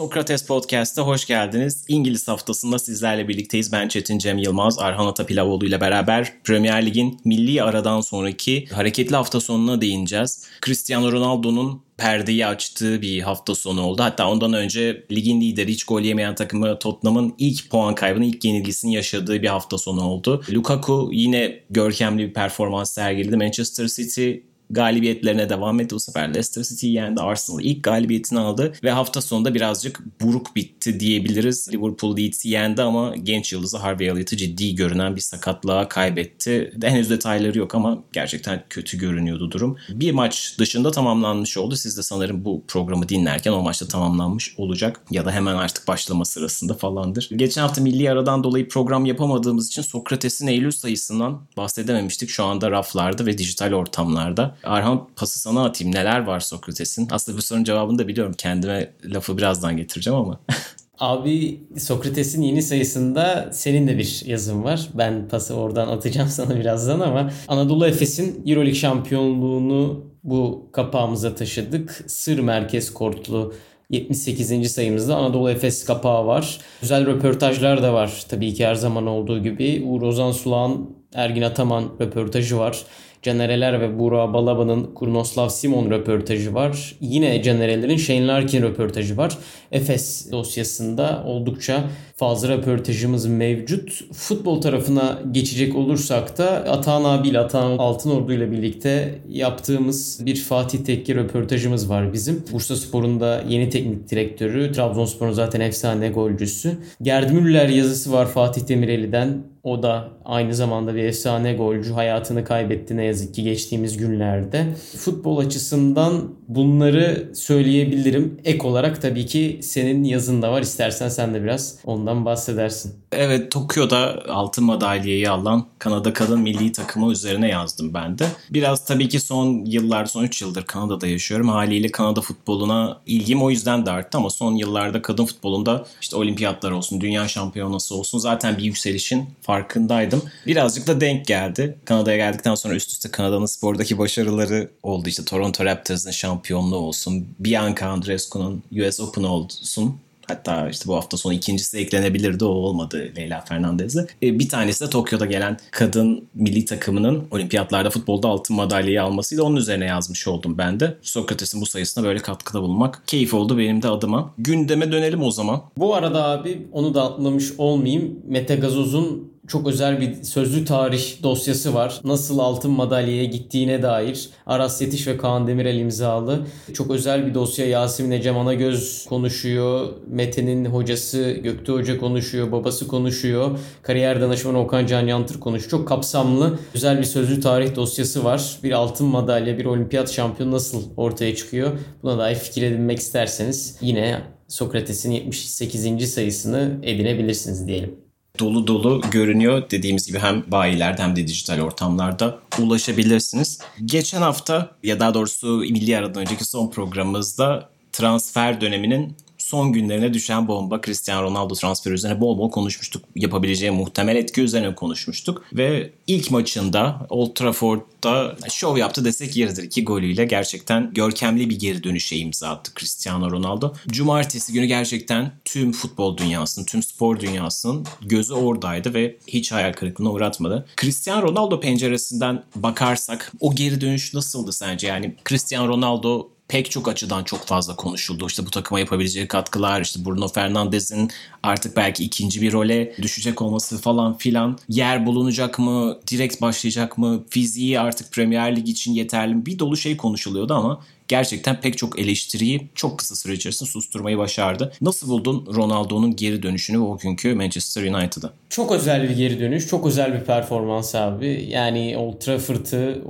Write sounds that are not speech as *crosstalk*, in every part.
Sokrates Podcast'a hoş geldiniz. İngiliz haftasında sizlerle birlikteyiz. Ben Çetin Cem Yılmaz, Arhan Atapilavoğlu ile beraber Premier Lig'in milli aradan sonraki hareketli hafta sonuna değineceğiz. Cristiano Ronaldo'nun perdeyi açtığı bir hafta sonu oldu. Hatta ondan önce ligin lideri hiç gol yemeyen takımı Tottenham'ın ilk puan kaybını, ilk yenilgisini yaşadığı bir hafta sonu oldu. Lukaku yine görkemli bir performans sergiledi. Manchester City galibiyetlerine devam etti. Bu sefer Leicester City yendi. Arsenal ilk galibiyetini aldı ve hafta sonunda birazcık buruk bitti diyebiliriz. Liverpool Leeds'i yendi ama genç yıldızı Harvey Elliott'ı ciddi görünen bir sakatlığa kaybetti. Henüz detayları yok ama gerçekten kötü görünüyordu durum. Bir maç dışında tamamlanmış oldu. Siz de sanırım bu programı dinlerken o maçta tamamlanmış olacak ya da hemen artık başlama sırasında falandır. Geçen hafta milli aradan dolayı program yapamadığımız için Sokrates'in Eylül sayısından bahsedememiştik. Şu anda raflarda ve dijital ortamlarda. Arhan pası sana atayım. Neler var Sokrates'in? Aslında bu sorunun cevabını da biliyorum. Kendime lafı birazdan getireceğim ama. *laughs* Abi Sokrates'in yeni sayısında senin de bir yazın var. Ben pası oradan atacağım *laughs* sana birazdan ama Anadolu Efes'in Euroleague şampiyonluğunu bu kapağımıza taşıdık. Sır merkez kortlu 78. sayımızda Anadolu Efes kapağı var. Güzel röportajlar da var. Tabii ki her zaman olduğu gibi. Uğur Ozan Sulağan, Ergin Ataman röportajı var. Canereler ve Burak Balaba'nın Kurnoslav Simon röportajı var. Yine Canerelerin Shane Larkin röportajı var. Efes dosyasında oldukça fazla röportajımız mevcut. Futbol tarafına geçecek olursak da Atahan abiyle Atahan Altınordu ile birlikte yaptığımız bir Fatih Tekke röportajımız var bizim. Bursa Spor'un da yeni teknik direktörü, Trabzonspor'un zaten efsane golcüsü. Gerd Müller yazısı var Fatih Demireli'den. O da aynı zamanda bir efsane golcü. Hayatını kaybetti ne yazık ki geçtiğimiz günlerde. Futbol açısından bunları söyleyebilirim. Ek olarak tabii ki senin yazın da var. İstersen sen de biraz ondan bahsedersin. Evet Tokyo'da altın madalyayı alan Kanada kadın milli takımı üzerine yazdım ben de. Biraz tabii ki son yıllar, son 3 yıldır Kanada'da yaşıyorum. Haliyle Kanada futboluna ilgim o yüzden de arttı ama son yıllarda kadın futbolunda işte olimpiyatlar olsun, dünya şampiyonası olsun zaten bir yükselişin farkındaydım. Birazcık da denk geldi. Kanada'ya geldikten sonra üst üste Kanada'nın spordaki başarıları oldu. İşte Toronto Raptors'ın şampiyonluğu olsun, Bianca Andreescu'nun US Open olsun. Hatta işte bu hafta sonu ikincisi eklenebilirdi o olmadı Leyla Fernandez'e. E, bir tanesi de Tokyo'da gelen kadın milli takımının olimpiyatlarda futbolda altın madalyayı almasıyla onun üzerine yazmış oldum ben de. Sokrates'in bu sayısına böyle katkıda bulunmak keyif oldu benim de adıma. Gündeme dönelim o zaman. Bu arada abi onu da atlamış olmayayım. Mete Gazoz'un çok özel bir sözlü tarih dosyası var. Nasıl altın madalyaya gittiğine dair Aras Yetiş ve Kaan Demirel imzalı. Çok özel bir dosya. Yasemin Ecem Anagöz konuşuyor. Mete'nin hocası Göktuğ Hoca konuşuyor. Babası konuşuyor. Kariyer danışmanı Okan Can Yantır konuşuyor. Çok kapsamlı güzel bir sözlü tarih dosyası var. Bir altın madalya, bir olimpiyat şampiyonu nasıl ortaya çıkıyor? Buna dair fikir edinmek isterseniz yine Sokrates'in 78. sayısını edinebilirsiniz diyelim dolu dolu görünüyor. Dediğimiz gibi hem bayilerde hem de dijital ortamlarda ulaşabilirsiniz. Geçen hafta ya daha doğrusu milli aradan önceki son programımızda transfer döneminin son günlerine düşen bomba Cristiano Ronaldo transferi üzerine bol bol konuşmuştuk. Yapabileceği muhtemel etki üzerine konuşmuştuk. Ve ilk maçında Old Trafford'da şov yaptı desek yeridir. iki golüyle gerçekten görkemli bir geri dönüşe imza attı Cristiano Ronaldo. Cumartesi günü gerçekten tüm futbol dünyasının, tüm spor dünyasının gözü oradaydı ve hiç hayal kırıklığına uğratmadı. Cristiano Ronaldo penceresinden bakarsak o geri dönüş nasıldı sence? Yani Cristiano Ronaldo pek çok açıdan çok fazla konuşuldu. İşte bu takıma yapabileceği katkılar, işte Bruno Fernandes'in artık belki ikinci bir role düşecek olması falan filan. Yer bulunacak mı, direkt başlayacak mı, fiziği artık Premier Lig için yeterli mi? Bir dolu şey konuşuluyordu ama gerçekten pek çok eleştiriyi çok kısa süre içerisinde susturmayı başardı. Nasıl buldun Ronaldo'nun geri dönüşünü o günkü Manchester United'a? Çok özel bir geri dönüş, çok özel bir performans abi. Yani Old Trafford'ı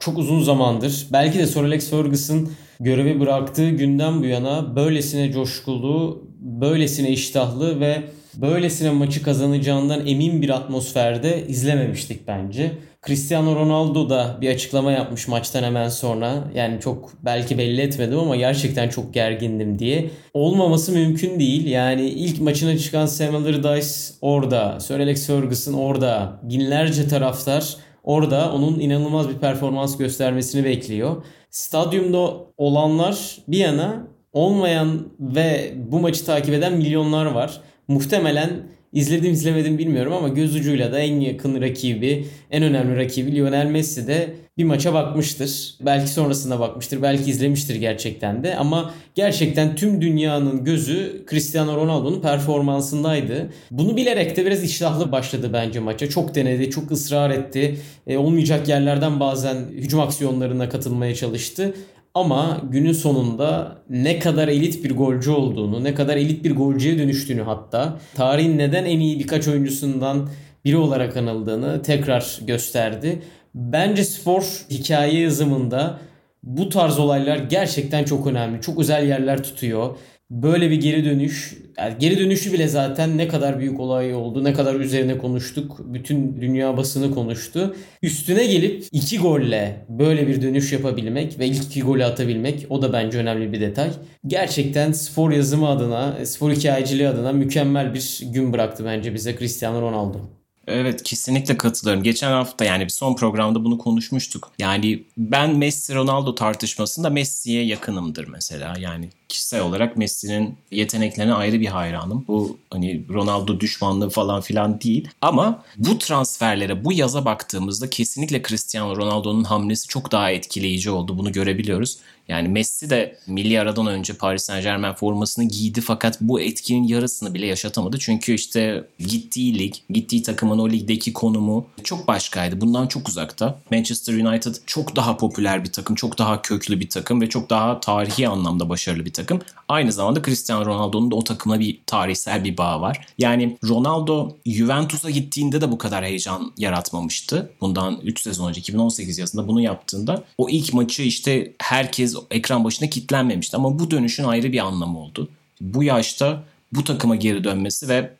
çok uzun zamandır belki de Sir Alex Ferguson görevi bıraktığı günden bu yana böylesine coşkulu, böylesine iştahlı ve böylesine maçı kazanacağından emin bir atmosferde izlememiştik bence. Cristiano Ronaldo da bir açıklama yapmış maçtan hemen sonra. Yani çok belki belli etmedim ama gerçekten çok gergindim diye. Olmaması mümkün değil. Yani ilk maçına çıkan Sam Allardyce orada. Sir Alex Ferguson orada. Binlerce taraftar orada onun inanılmaz bir performans göstermesini bekliyor. Stadyumda olanlar bir yana olmayan ve bu maçı takip eden milyonlar var. Muhtemelen izledim izlemedim bilmiyorum ama göz ucuyla da en yakın rakibi, en önemli rakibi Lionel Messi de bir maça bakmıştır. Belki sonrasında bakmıştır, belki izlemiştir gerçekten de ama gerçekten tüm dünyanın gözü Cristiano Ronaldo'nun performansındaydı. Bunu bilerek de biraz iştahlı başladı bence maça. Çok denedi, çok ısrar etti. E, olmayacak yerlerden bazen hücum aksiyonlarına katılmaya çalıştı. Ama günün sonunda ne kadar elit bir golcü olduğunu, ne kadar elit bir golcüye dönüştüğünü hatta tarihin neden en iyi birkaç oyuncusundan biri olarak anıldığını tekrar gösterdi. Bence spor hikaye yazımında bu tarz olaylar gerçekten çok önemli. Çok özel yerler tutuyor böyle bir geri dönüş, yani geri dönüşü bile zaten ne kadar büyük olay oldu, ne kadar üzerine konuştuk. Bütün dünya basını konuştu. Üstüne gelip iki golle böyle bir dönüş yapabilmek ve ilk iki golü atabilmek o da bence önemli bir detay. Gerçekten spor yazımı adına, spor hikayeciliği adına mükemmel bir gün bıraktı bence bize Cristiano Ronaldo. Evet kesinlikle katılıyorum. Geçen hafta yani bir son programda bunu konuşmuştuk. Yani ben Messi Ronaldo tartışmasında Messi'ye yakınımdır mesela. Yani kişisel olarak Messi'nin yeteneklerine ayrı bir hayranım. Bu hani Ronaldo düşmanlığı falan filan değil. Ama bu transferlere bu yaza baktığımızda kesinlikle Cristiano Ronaldo'nun hamlesi çok daha etkileyici oldu. Bunu görebiliyoruz. Yani Messi de milli aradan önce Paris Saint Germain formasını giydi fakat bu etkinin yarısını bile yaşatamadı. Çünkü işte gittiği lig, gittiği takımın o ligdeki konumu çok başkaydı. Bundan çok uzakta. Manchester United çok daha popüler bir takım, çok daha köklü bir takım ve çok daha tarihi anlamda başarılı bir takım. Aynı zamanda Cristiano Ronaldo'nun da o takıma bir tarihsel bir bağ var. Yani Ronaldo Juventus'a gittiğinde de bu kadar heyecan yaratmamıştı. Bundan 3 sezon önce 2018 yazında bunu yaptığında o ilk maçı işte herkes ekran başına kitlenmemişti. Ama bu dönüşün ayrı bir anlamı oldu. Bu yaşta bu takıma geri dönmesi ve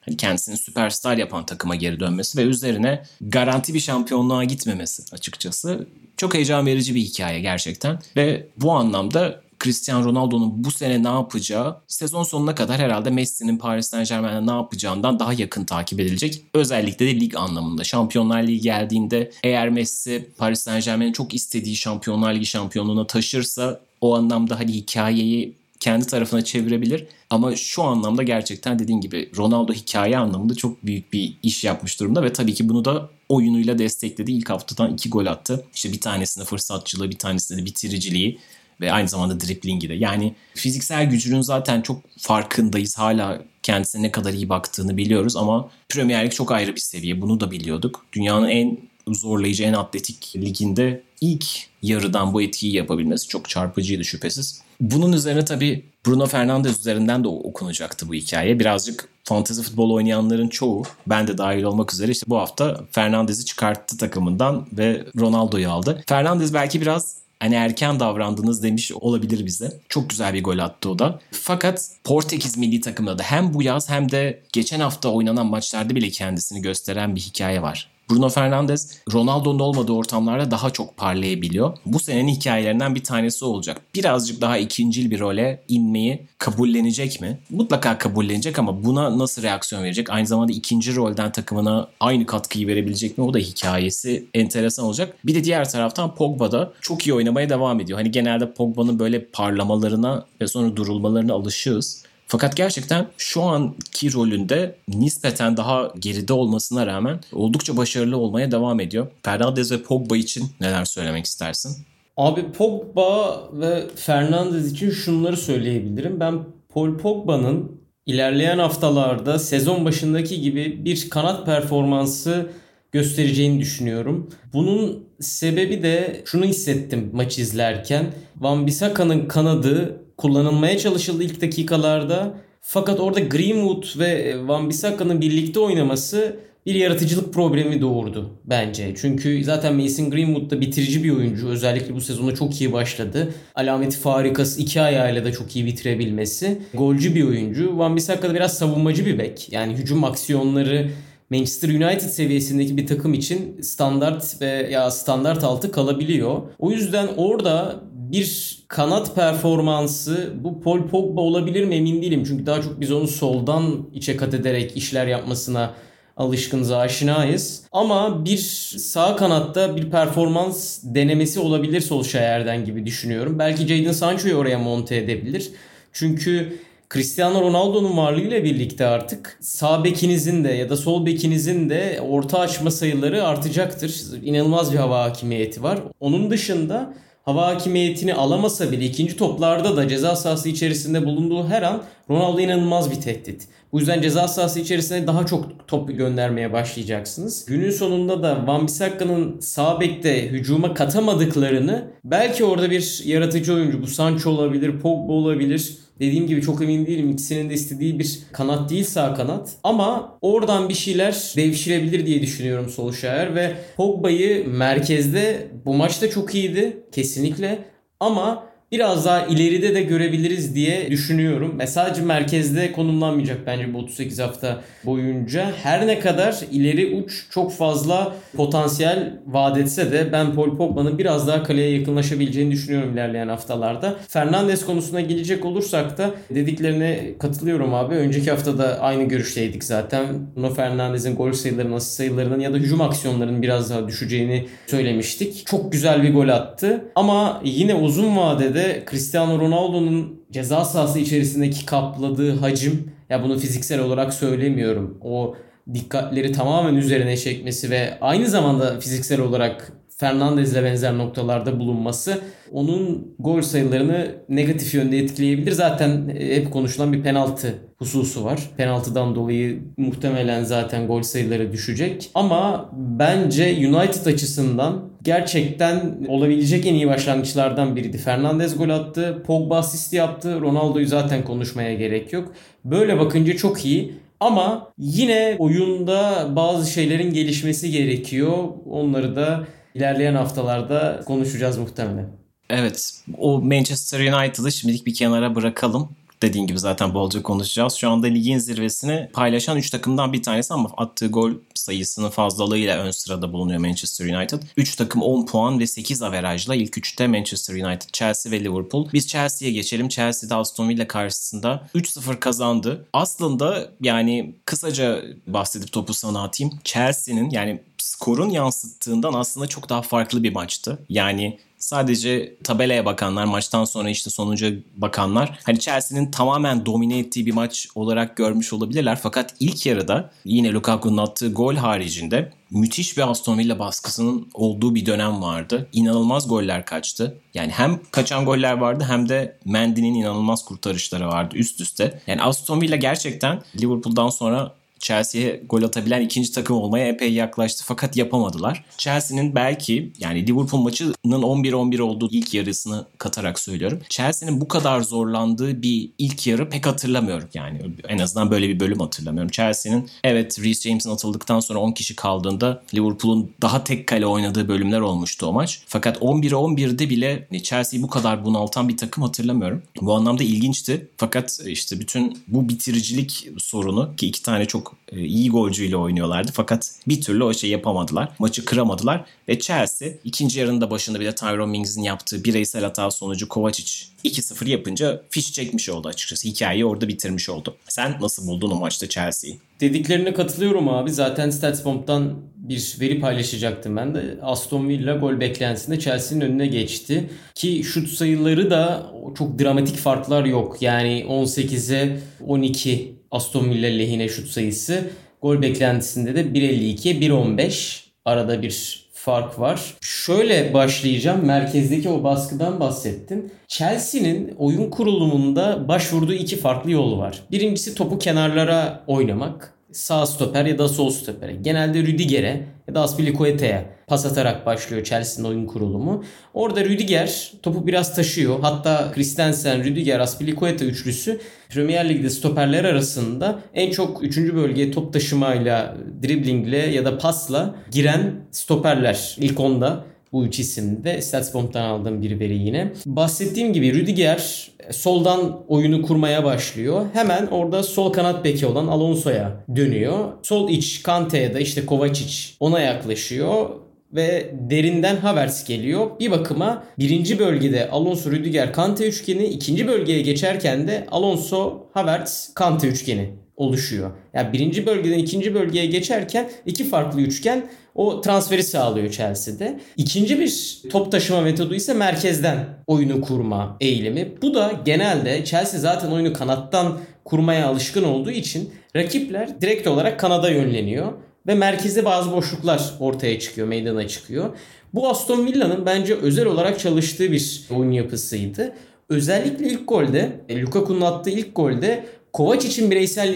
hani kendisini süperstar yapan takıma geri dönmesi ve üzerine garanti bir şampiyonluğa gitmemesi açıkçası çok heyecan verici bir hikaye gerçekten. Ve bu anlamda Cristiano Ronaldo'nun bu sene ne yapacağı sezon sonuna kadar herhalde Messi'nin Paris Saint Germain'de ne yapacağından daha yakın takip edilecek. Özellikle de lig anlamında. Şampiyonlar Ligi geldiğinde eğer Messi Paris Saint Germain'in çok istediği Şampiyonlar Ligi şampiyonluğuna taşırsa o anlamda hani hikayeyi kendi tarafına çevirebilir. Ama şu anlamda gerçekten dediğin gibi Ronaldo hikaye anlamında çok büyük bir iş yapmış durumda ve tabii ki bunu da oyunuyla destekledi. İlk haftadan iki gol attı. İşte bir tanesinde fırsatçılığı, bir tanesinde de bitiriciliği ve aynı zamanda driplingi de. Yani fiziksel gücünün zaten çok farkındayız. Hala kendisine ne kadar iyi baktığını biliyoruz ama Premier Lig çok ayrı bir seviye. Bunu da biliyorduk. Dünyanın en zorlayıcı, en atletik liginde ilk yarıdan bu etkiyi yapabilmesi çok çarpıcıydı şüphesiz. Bunun üzerine tabii Bruno Fernandes üzerinden de okunacaktı bu hikaye. Birazcık fantezi futbol oynayanların çoğu, ben de dahil olmak üzere işte bu hafta Fernandes'i çıkarttı takımından ve Ronaldo'yu aldı. Fernandes belki biraz hani erken davrandınız demiş olabilir bize. Çok güzel bir gol attı o da. Fakat Portekiz milli takımında da hem bu yaz hem de geçen hafta oynanan maçlarda bile kendisini gösteren bir hikaye var. Bruno Fernandes Ronaldo'nun olmadığı ortamlarda daha çok parlayabiliyor. Bu senenin hikayelerinden bir tanesi olacak. Birazcık daha ikincil bir role inmeyi kabullenecek mi? Mutlaka kabullenecek ama buna nasıl reaksiyon verecek? Aynı zamanda ikinci rolden takımına aynı katkıyı verebilecek mi? O da hikayesi enteresan olacak. Bir de diğer taraftan Pogba da çok iyi oynamaya devam ediyor. Hani genelde Pogba'nın böyle parlamalarına ve sonra durulmalarına alışığız. Fakat gerçekten şu anki rolünde nispeten daha geride olmasına rağmen oldukça başarılı olmaya devam ediyor. Fernandez ve Pogba için neler söylemek istersin? Abi Pogba ve Fernandez için şunları söyleyebilirim. Ben Paul Pogba'nın ilerleyen haftalarda sezon başındaki gibi bir kanat performansı göstereceğini düşünüyorum. Bunun sebebi de şunu hissettim maç izlerken. Van Bissaka'nın kanadı kullanılmaya çalışıldı ilk dakikalarda. Fakat orada Greenwood ve Van Bissaka'nın birlikte oynaması bir yaratıcılık problemi doğurdu bence. Çünkü zaten Mason Greenwood da bitirici bir oyuncu. Özellikle bu sezona çok iyi başladı. Alameti farikası iki ayağıyla da çok iyi bitirebilmesi. Golcü bir oyuncu. Van Bissaka da biraz savunmacı bir bek. Yani hücum aksiyonları Manchester United seviyesindeki bir takım için standart ve ya standart altı kalabiliyor. O yüzden orada bir kanat performansı bu Paul Pogba olabilir mi emin değilim. Çünkü daha çok biz onu soldan içe kat ederek işler yapmasına alışkınız, aşinayız. Ama bir sağ kanatta bir performans denemesi olabilir Solskjaer'den gibi düşünüyorum. Belki Jadon Sancho'yu oraya monte edebilir. Çünkü Cristiano Ronaldo'nun varlığıyla birlikte artık sağ bekinizin de ya da sol bekinizin de orta açma sayıları artacaktır. İnanılmaz bir hava hakimiyeti var. Onun dışında hava hakimiyetini alamasa bile ikinci toplarda da ceza sahası içerisinde bulunduğu her an Ronaldo inanılmaz bir tehdit. Bu yüzden ceza sahası içerisine daha çok top göndermeye başlayacaksınız. Günün sonunda da Van Bissakka'nın sağ bekte hücuma katamadıklarını belki orada bir yaratıcı oyuncu bu Sancho olabilir, Pogba olabilir Dediğim gibi çok emin değilim. İkisinin de istediği bir kanat değil sağ kanat. Ama oradan bir şeyler devşirebilir diye düşünüyorum Solskjaer ve Pogba'yı merkezde bu maçta çok iyiydi kesinlikle. Ama biraz daha ileride de görebiliriz diye düşünüyorum. Ve sadece merkezde konumlanmayacak bence bu 38 hafta boyunca. Her ne kadar ileri uç çok fazla potansiyel vaat de ben Paul Pogba'nın biraz daha kaleye yakınlaşabileceğini düşünüyorum ilerleyen haftalarda. Fernandes konusuna gelecek olursak da dediklerine katılıyorum abi. Önceki hafta da aynı görüşteydik zaten. Bruno Fernandes'in gol sayılarının, asist sayılarının ya da hücum aksiyonlarının biraz daha düşeceğini söylemiştik. Çok güzel bir gol attı. Ama yine uzun vadede Cristiano Ronaldo'nun ceza sahası içerisindeki kapladığı hacim ya bunu fiziksel olarak söylemiyorum. O dikkatleri tamamen üzerine çekmesi ve aynı zamanda fiziksel olarak Fernandez'le benzer noktalarda bulunması onun gol sayılarını negatif yönde etkileyebilir. Zaten hep konuşulan bir penaltı hususu var. Penaltıdan dolayı muhtemelen zaten gol sayıları düşecek. Ama bence United açısından gerçekten olabilecek en iyi başlangıçlardan biriydi. Fernandez gol attı, Pogba asist yaptı. Ronaldo'yu zaten konuşmaya gerek yok. Böyle bakınca çok iyi. Ama yine oyunda bazı şeylerin gelişmesi gerekiyor. Onları da ilerleyen haftalarda konuşacağız muhtemelen. Evet o Manchester United'ı şimdilik bir kenara bırakalım. Dediğin gibi zaten bolca konuşacağız. Şu anda ligin zirvesini paylaşan 3 takımdan bir tanesi ama attığı gol sayısının fazlalığıyla ön sırada bulunuyor Manchester United. 3 takım 10 puan ve 8 averajla ilk 3'te Manchester United, Chelsea ve Liverpool. Biz Chelsea'ye geçelim. Chelsea'de Aston Villa karşısında 3-0 kazandı. Aslında yani kısaca bahsedip topu sana atayım. Chelsea'nin yani skorun yansıttığından aslında çok daha farklı bir maçtı. Yani sadece tabelaya bakanlar, maçtan sonra işte sonuca bakanlar hani Chelsea'nin tamamen domine ettiği bir maç olarak görmüş olabilirler. Fakat ilk yarıda yine Lukaku'nun attığı gol haricinde müthiş bir Aston Villa baskısının olduğu bir dönem vardı. İnanılmaz goller kaçtı. Yani hem kaçan goller vardı hem de Mendy'nin inanılmaz kurtarışları vardı üst üste. Yani Aston Villa gerçekten Liverpool'dan sonra Chelsea'ye gol atabilen ikinci takım olmaya epey yaklaştı fakat yapamadılar. Chelsea'nin belki yani Liverpool maçının 11-11 olduğu ilk yarısını katarak söylüyorum. Chelsea'nin bu kadar zorlandığı bir ilk yarı pek hatırlamıyorum yani. En azından böyle bir bölüm hatırlamıyorum. Chelsea'nin evet Reece James'in atıldıktan sonra 10 kişi kaldığında Liverpool'un daha tek kale oynadığı bölümler olmuştu o maç. Fakat 11'e 11'de bile Chelsea'yi bu kadar bunaltan bir takım hatırlamıyorum. Bu anlamda ilginçti. Fakat işte bütün bu bitiricilik sorunu ki iki tane çok e, iyi golcüyle oynuyorlardı. Fakat bir türlü o şey yapamadılar. Maçı kıramadılar. Ve Chelsea ikinci yarında başında bir de Tyrone Mings'in yaptığı bireysel hata sonucu Kovacic 2-0 yapınca fiş çekmiş oldu açıkçası. Hikayeyi orada bitirmiş oldu. Sen nasıl buldun o maçta Chelsea'yi? Dediklerine katılıyorum abi. Zaten StatsBomb'dan bir veri paylaşacaktım ben de. Aston Villa gol beklentisinde Chelsea'nin önüne geçti. Ki şut sayıları da çok dramatik farklar yok. Yani 18'e 12 Aston Villa lehine şut sayısı. Gol beklentisinde de 1.52'ye 1.15 arada bir fark var. Şöyle başlayacağım. Merkezdeki o baskıdan bahsettin. Chelsea'nin oyun kurulumunda başvurduğu iki farklı yol var. Birincisi topu kenarlara oynamak. Sağ stoper ya da sol stopere. Genelde Rüdiger'e ya da Aspilicueta'ya pas atarak başlıyor Chelsea'nin oyun kurulumu. Orada Rüdiger topu biraz taşıyor. Hatta Christensen, Rüdiger, Aspilicueta üçlüsü Premier Lig'de stoperler arasında en çok 3. bölgeye top taşımayla, driblingle ya da pasla giren stoperler ilk onda bu üç isimde. Statsbomb'dan aldığım bir veri yine. Bahsettiğim gibi Rüdiger soldan oyunu kurmaya başlıyor. Hemen orada sol kanat beki olan Alonso'ya dönüyor. Sol iç Kante'ye da işte Kovacic ona yaklaşıyor ve derinden Havertz geliyor. Bir bakıma birinci bölgede Alonso, Rüdiger, Kante üçgeni, ikinci bölgeye geçerken de Alonso, Havertz, Kante üçgeni oluşuyor. Yani birinci bölgeden ikinci bölgeye geçerken iki farklı üçgen o transferi sağlıyor Chelsea'de. İkinci bir top taşıma metodu ise merkezden oyunu kurma eğilimi. Bu da genelde Chelsea zaten oyunu kanattan kurmaya alışkın olduğu için rakipler direkt olarak kanada yönleniyor ve merkezde bazı boşluklar ortaya çıkıyor, meydana çıkıyor. Bu Aston Villa'nın bence özel olarak çalıştığı bir oyun yapısıydı. Özellikle ilk golde, Lukaku'nun attığı ilk golde Kovac için bireysel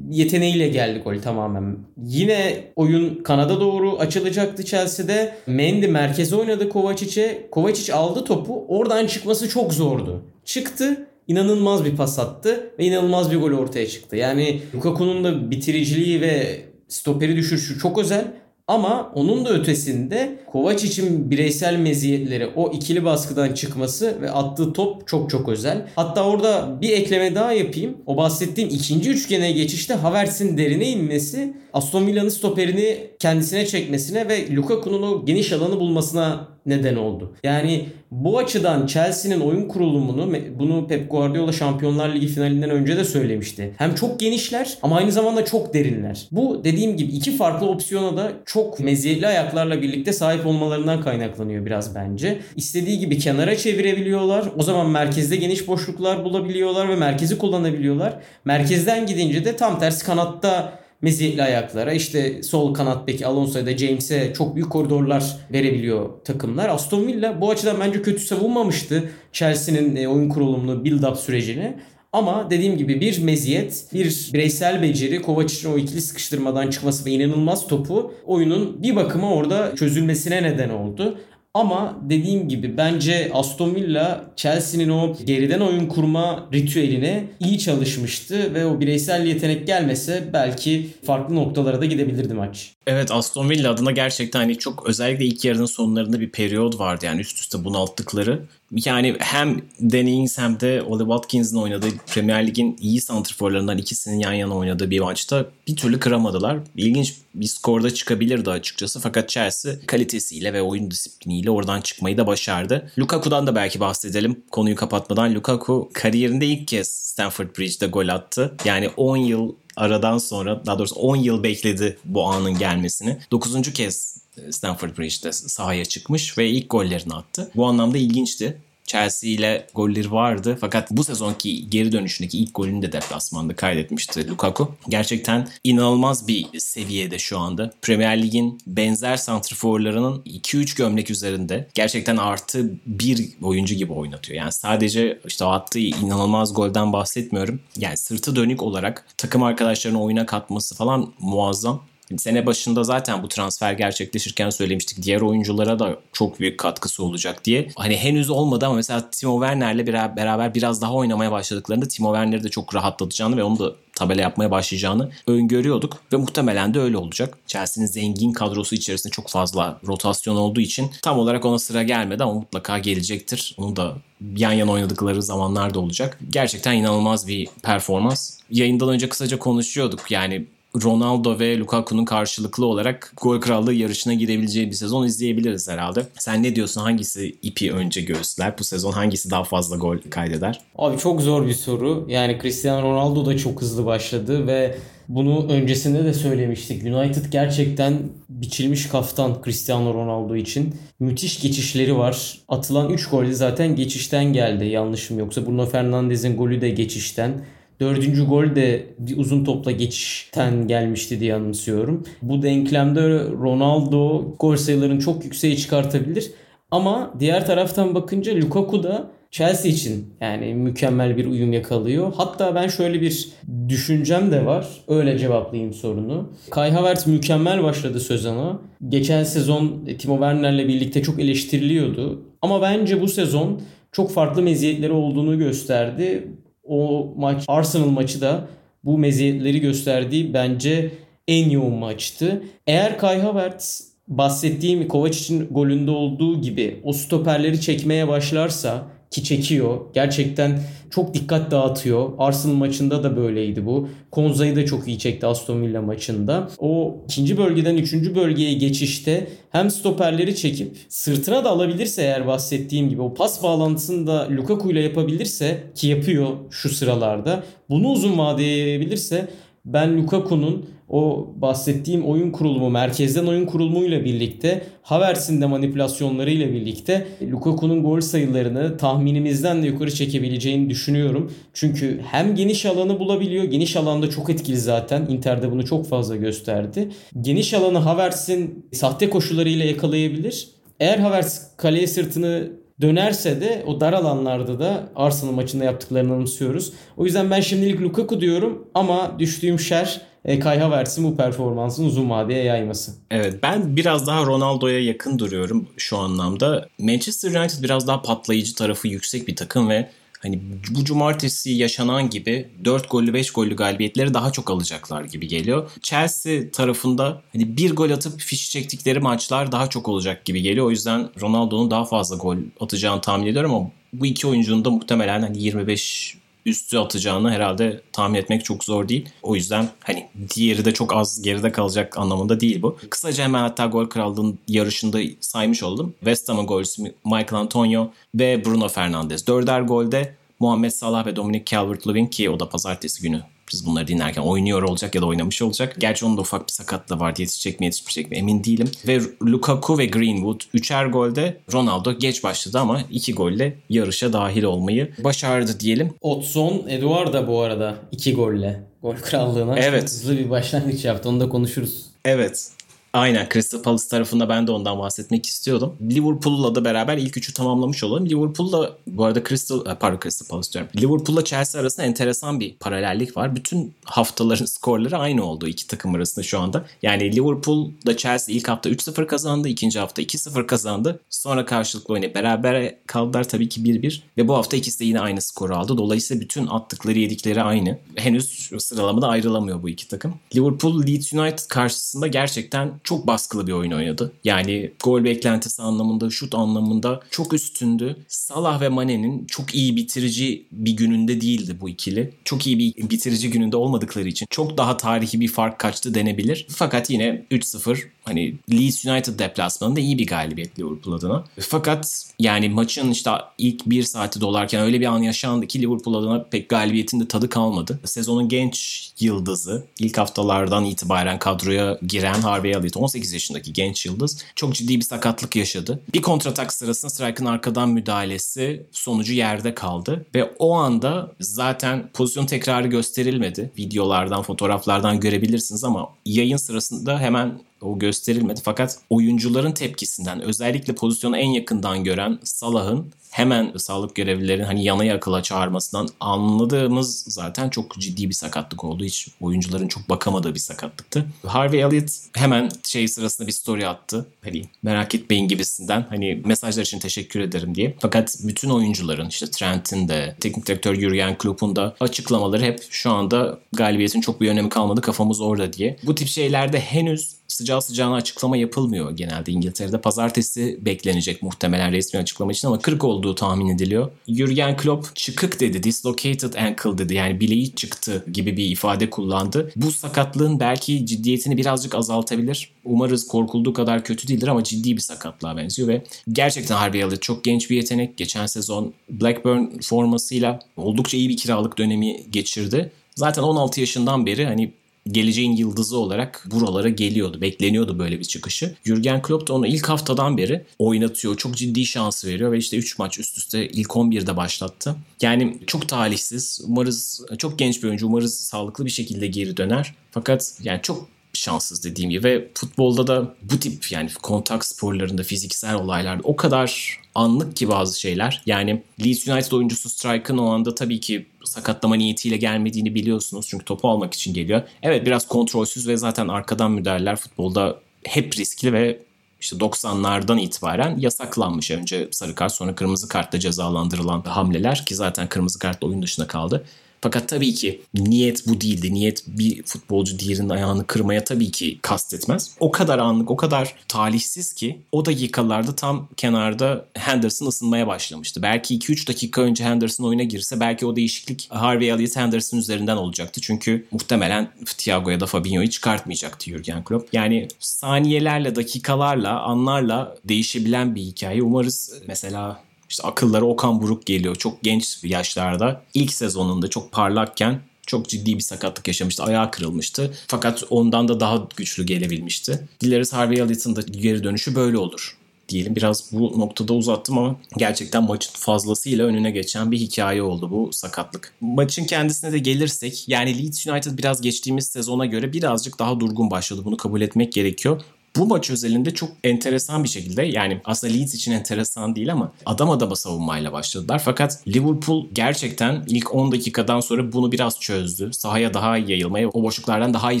yeteneğiyle geldi gol tamamen. Yine oyun kanada doğru açılacaktı Chelsea'de. Mendy merkeze oynadı Kovacic'e. Kovacic aldı topu. Oradan çıkması çok zordu. Çıktı inanılmaz bir pas attı ve inanılmaz bir gol ortaya çıktı. Yani Lukaku'nun da bitiriciliği ve stoperi düşürüşü çok özel. Ama onun da ötesinde Kovac için bireysel meziyetleri o ikili baskıdan çıkması ve attığı top çok çok özel. Hatta orada bir ekleme daha yapayım. O bahsettiğim ikinci üçgene geçişte Havertz'in derine inmesi Aston Villa'nın stoperini kendisine çekmesine ve Lukaku'nun o geniş alanı bulmasına neden oldu. Yani bu açıdan Chelsea'nin oyun kurulumunu bunu Pep Guardiola Şampiyonlar Ligi finalinden önce de söylemişti. Hem çok genişler ama aynı zamanda çok derinler. Bu dediğim gibi iki farklı opsiyona da çok meziyetli ayaklarla birlikte sahip olmalarından kaynaklanıyor biraz bence. İstediği gibi kenara çevirebiliyorlar. O zaman merkezde geniş boşluklar bulabiliyorlar ve merkezi kullanabiliyorlar. Merkezden gidince de tam tersi kanatta meziyetli ayaklara işte sol kanat beki Alonso'ya da James'e çok büyük koridorlar verebiliyor takımlar. Aston Villa bu açıdan bence kötü savunmamıştı Chelsea'nin e, oyun kurulumunu build-up sürecini. Ama dediğim gibi bir meziyet, bir bireysel beceri, Kovacic'in o ikili sıkıştırmadan çıkması ve inanılmaz topu oyunun bir bakıma orada çözülmesine neden oldu. Ama dediğim gibi bence Aston Villa Chelsea'nin o geriden oyun kurma ritüeline iyi çalışmıştı ve o bireysel yetenek gelmese belki farklı noktalara da gidebilirdi maç. Evet Aston Villa adına gerçekten hani çok özellikle ilk yarının sonlarında bir periyod vardı yani üst üste bunalttıkları. Yani hem Danny Ings hem de Oli Watkins'in oynadığı Premier Lig'in iyi santrforlarından ikisinin yan yana oynadığı bir maçta bir türlü kıramadılar. İlginç bir skorda çıkabilirdi açıkçası fakat Chelsea kalitesiyle ve oyun disipliniyle oradan çıkmayı da başardı. Lukaku'dan da belki bahsedelim konuyu kapatmadan. Lukaku kariyerinde ilk kez Stamford Bridge'de gol attı. Yani 10 yıl aradan sonra daha doğrusu 10 yıl bekledi bu anın gelmesini. 9. kez Stamford Bridge'de sahaya çıkmış ve ilk gollerini attı. Bu anlamda ilginçti. Chelsea ile golleri vardı. Fakat bu sezonki geri dönüşündeki ilk golünü de deplasmanda kaydetmişti Lukaku. Gerçekten inanılmaz bir seviyede şu anda. Premier Lig'in benzer santriforlarının 2-3 gömlek üzerinde gerçekten artı bir oyuncu gibi oynatıyor. Yani sadece işte attığı inanılmaz golden bahsetmiyorum. Yani sırtı dönük olarak takım arkadaşlarını oyuna katması falan muazzam. Sene başında zaten bu transfer gerçekleşirken söylemiştik. Diğer oyunculara da çok büyük katkısı olacak diye. Hani henüz olmadı ama mesela Timo Werner'le beraber biraz daha oynamaya başladıklarında Timo Werner'i de çok rahatlatacağını ve onu da tabela yapmaya başlayacağını öngörüyorduk ve muhtemelen de öyle olacak. Chelsea'nin zengin kadrosu içerisinde çok fazla rotasyon olduğu için tam olarak ona sıra gelmedi ama mutlaka gelecektir. Onu da yan yana oynadıkları zamanlarda olacak. Gerçekten inanılmaz bir performans. Yayından önce kısaca konuşuyorduk. Yani Ronaldo ve Lukaku'nun karşılıklı olarak gol krallığı yarışına girebileceği bir sezon izleyebiliriz herhalde. Sen ne diyorsun? Hangisi ipi önce göğüsler? Bu sezon hangisi daha fazla gol kaydeder? Abi çok zor bir soru. Yani Cristiano Ronaldo da çok hızlı başladı ve bunu öncesinde de söylemiştik. United gerçekten biçilmiş kaftan Cristiano Ronaldo için. Müthiş geçişleri var. Atılan 3 gol zaten geçişten geldi yanlışım yoksa Bruno Fernandes'in golü de geçişten. Dördüncü gol de bir uzun topla geçişten gelmişti diye anımsıyorum. Bu denklemde Ronaldo gol sayılarını çok yükseğe çıkartabilir. Ama diğer taraftan bakınca Lukaku da Chelsea için yani mükemmel bir uyum yakalıyor. Hatta ben şöyle bir düşüncem de var. Öyle cevaplayayım sorunu. Kai Havertz mükemmel başladı sezona. Geçen sezon Timo Werner'le birlikte çok eleştiriliyordu. Ama bence bu sezon çok farklı meziyetleri olduğunu gösterdi. O maç Arsenal maçı da bu meziyetleri gösterdiği bence en yoğun maçtı. Eğer Kai Havertz bahsettiğim Kovacic'in golünde olduğu gibi o stoperleri çekmeye başlarsa ki çekiyor. Gerçekten çok dikkat dağıtıyor. Arsenal maçında da böyleydi bu. Konza'yı da çok iyi çekti Aston Villa maçında. O ikinci bölgeden üçüncü bölgeye geçişte hem stoperleri çekip sırtına da alabilirse eğer bahsettiğim gibi o pas bağlantısını da Lukaku ile yapabilirse ki yapıyor şu sıralarda. Bunu uzun vadeye yayabilirse ben Lukaku'nun o bahsettiğim oyun kurulumu, merkezden oyun kurulumuyla birlikte Havertz'in de manipülasyonlarıyla birlikte Lukaku'nun gol sayılarını tahminimizden de yukarı çekebileceğini düşünüyorum. Çünkü hem geniş alanı bulabiliyor. Geniş alanda çok etkili zaten. Inter'de bunu çok fazla gösterdi. Geniş alanı Havertz'in sahte koşularıyla yakalayabilir. Eğer Havertz kaleye sırtını dönerse de o dar alanlarda da Arsenal maçında yaptıklarını anımsıyoruz. O yüzden ben şimdilik Lukaku diyorum ama düştüğüm şer e, Kai Havertz'in bu performansını uzun vadeye yayması. Evet ben biraz daha Ronaldo'ya yakın duruyorum şu anlamda. Manchester United biraz daha patlayıcı tarafı yüksek bir takım ve hani bu cumartesi yaşanan gibi 4 gollü 5 gollü galibiyetleri daha çok alacaklar gibi geliyor. Chelsea tarafında hani bir gol atıp fiş çektikleri maçlar daha çok olacak gibi geliyor. O yüzden Ronaldo'nun daha fazla gol atacağını tahmin ediyorum ama bu iki oyuncunun da muhtemelen hani 25 üstü atacağını herhalde tahmin etmek çok zor değil. O yüzden hani diğeri de çok az geride kalacak anlamında değil bu. Kısaca hemen hatta gol krallığının yarışında saymış oldum. West Ham'ın golcüsü Michael Antonio ve Bruno Fernandes. Dörder golde Muhammed Salah ve Dominic Calvert-Lewin ki o da pazartesi günü biz bunları dinlerken oynuyor olacak ya da oynamış olacak. Gerçi onun da ufak bir sakatlığı vardı. Yetişecek mi yetişmeyecek mi emin değilim. Ve Lukaku ve Greenwood üçer golde Ronaldo geç başladı ama iki golle yarışa dahil olmayı başardı diyelim. Otson Eduard da bu arada iki golle gol krallığına evet. hızlı bir başlangıç yaptı. Onu da konuşuruz. Evet. Aynen Crystal Palace tarafında ben de ondan bahsetmek istiyordum. Liverpool'la da beraber ilk üçü tamamlamış olalım. Liverpool'la bu arada Crystal, e, pardon Crystal Palace diyorum. Liverpool'la Chelsea arasında enteresan bir paralellik var. Bütün haftaların *laughs* skorları aynı oldu iki takım arasında şu anda. Yani Liverpool'da Chelsea ilk hafta 3-0 kazandı. ikinci hafta 2-0 kazandı. Sonra karşılıklı oynayıp beraber kaldılar tabii ki 1-1. Ve bu hafta ikisi de yine aynı skoru aldı. Dolayısıyla bütün attıkları yedikleri aynı. Henüz sıralamada ayrılamıyor bu iki takım. Liverpool Leeds United karşısında gerçekten çok baskılı bir oyun oynadı. Yani gol beklentisi anlamında, şut anlamında çok üstündü. Salah ve Mane'nin çok iyi bitirici bir gününde değildi bu ikili. Çok iyi bir bitirici gününde olmadıkları için çok daha tarihi bir fark kaçtı denebilir. Fakat yine 3-0 hani Leeds United deplasmanında iyi bir galibiyet Liverpool adına. Fakat yani maçın işte ilk bir saati dolarken öyle bir an yaşandı ki Liverpool adına pek galibiyetin de tadı kalmadı. Sezonun genç yıldızı ilk haftalardan itibaren kadroya giren Harvey Elliott 18 yaşındaki genç yıldız çok ciddi bir sakatlık yaşadı. Bir kontratak sırasında Strike'ın arkadan müdahalesi sonucu yerde kaldı ve o anda zaten pozisyon tekrarı gösterilmedi. Videolardan, fotoğraflardan görebilirsiniz ama yayın sırasında hemen o gösterilmedi. Fakat oyuncuların tepkisinden özellikle pozisyonu en yakından gören Salah'ın hemen sağlık görevlilerin hani yana yakıla çağırmasından anladığımız zaten çok ciddi bir sakatlık oldu. Hiç oyuncuların çok bakamadığı bir sakatlıktı. Harvey Elliott hemen şey sırasında bir story attı. Hani merak etmeyin gibisinden hani mesajlar için teşekkür ederim diye. Fakat bütün oyuncuların işte Trent'in de teknik direktör Jurgen Klopp'un da açıklamaları hep şu anda galibiyetin çok bir önemi kalmadı kafamız orada diye. Bu tip şeylerde henüz sıcağı sıcağına açıklama yapılmıyor genelde İngiltere'de. Pazartesi beklenecek muhtemelen resmi açıklama için ama kırık olduğu tahmin ediliyor. Jurgen Klopp çıkık dedi, dislocated ankle dedi yani bileği çıktı gibi bir ifade kullandı. Bu sakatlığın belki ciddiyetini birazcık azaltabilir. Umarız korkulduğu kadar kötü değildir ama ciddi bir sakatlığa benziyor ve gerçekten Harvey çok genç bir yetenek. Geçen sezon Blackburn formasıyla oldukça iyi bir kiralık dönemi geçirdi. Zaten 16 yaşından beri hani geleceğin yıldızı olarak buralara geliyordu. Bekleniyordu böyle bir çıkışı. Jurgen Klopp da onu ilk haftadan beri oynatıyor. Çok ciddi şans veriyor ve işte 3 maç üst üste ilk 11'de başlattı. Yani çok talihsiz. Umarız çok genç bir oyuncu. Umarız sağlıklı bir şekilde geri döner. Fakat yani çok şanssız dediğim gibi ve futbolda da bu tip yani kontak sporlarında fiziksel olaylarda o kadar anlık ki bazı şeyler. Yani Leeds United oyuncusu Strike'ın o anda tabii ki sakatlama niyetiyle gelmediğini biliyorsunuz. Çünkü topu almak için geliyor. Evet biraz kontrolsüz ve zaten arkadan müdahaleler futbolda hep riskli ve işte 90'lardan itibaren yasaklanmış. Önce sarı kart sonra kırmızı kartla cezalandırılan hamleler ki zaten kırmızı kartla oyun dışına kaldı. Fakat tabii ki niyet bu değildi. Niyet bir futbolcu diğerinin ayağını kırmaya tabii ki kastetmez. O kadar anlık, o kadar talihsiz ki o dakikalarda tam kenarda Henderson ısınmaya başlamıştı. Belki 2-3 dakika önce Henderson oyuna girse belki o değişiklik Harvey Elliott Henderson üzerinden olacaktı. Çünkü muhtemelen Thiago ya da Fabinho'yu çıkartmayacaktı Jurgen Klopp. Yani saniyelerle, dakikalarla, anlarla değişebilen bir hikaye. Umarız mesela işte akılları Okan Buruk geliyor. Çok genç yaşlarda. ilk sezonunda çok parlakken çok ciddi bir sakatlık yaşamıştı. Ayağı kırılmıştı. Fakat ondan da daha güçlü gelebilmişti. Dileriz Harvey Elliott'ın da geri dönüşü böyle olur diyelim. Biraz bu noktada uzattım ama gerçekten maçın fazlasıyla önüne geçen bir hikaye oldu bu sakatlık. Maçın kendisine de gelirsek yani Leeds United biraz geçtiğimiz sezona göre birazcık daha durgun başladı. Bunu kabul etmek gerekiyor bu maç özelinde çok enteresan bir şekilde yani aslında Leeds için enteresan değil ama adam adama savunmayla başladılar. Fakat Liverpool gerçekten ilk 10 dakikadan sonra bunu biraz çözdü. Sahaya daha iyi yayılmaya, o boşluklardan daha iyi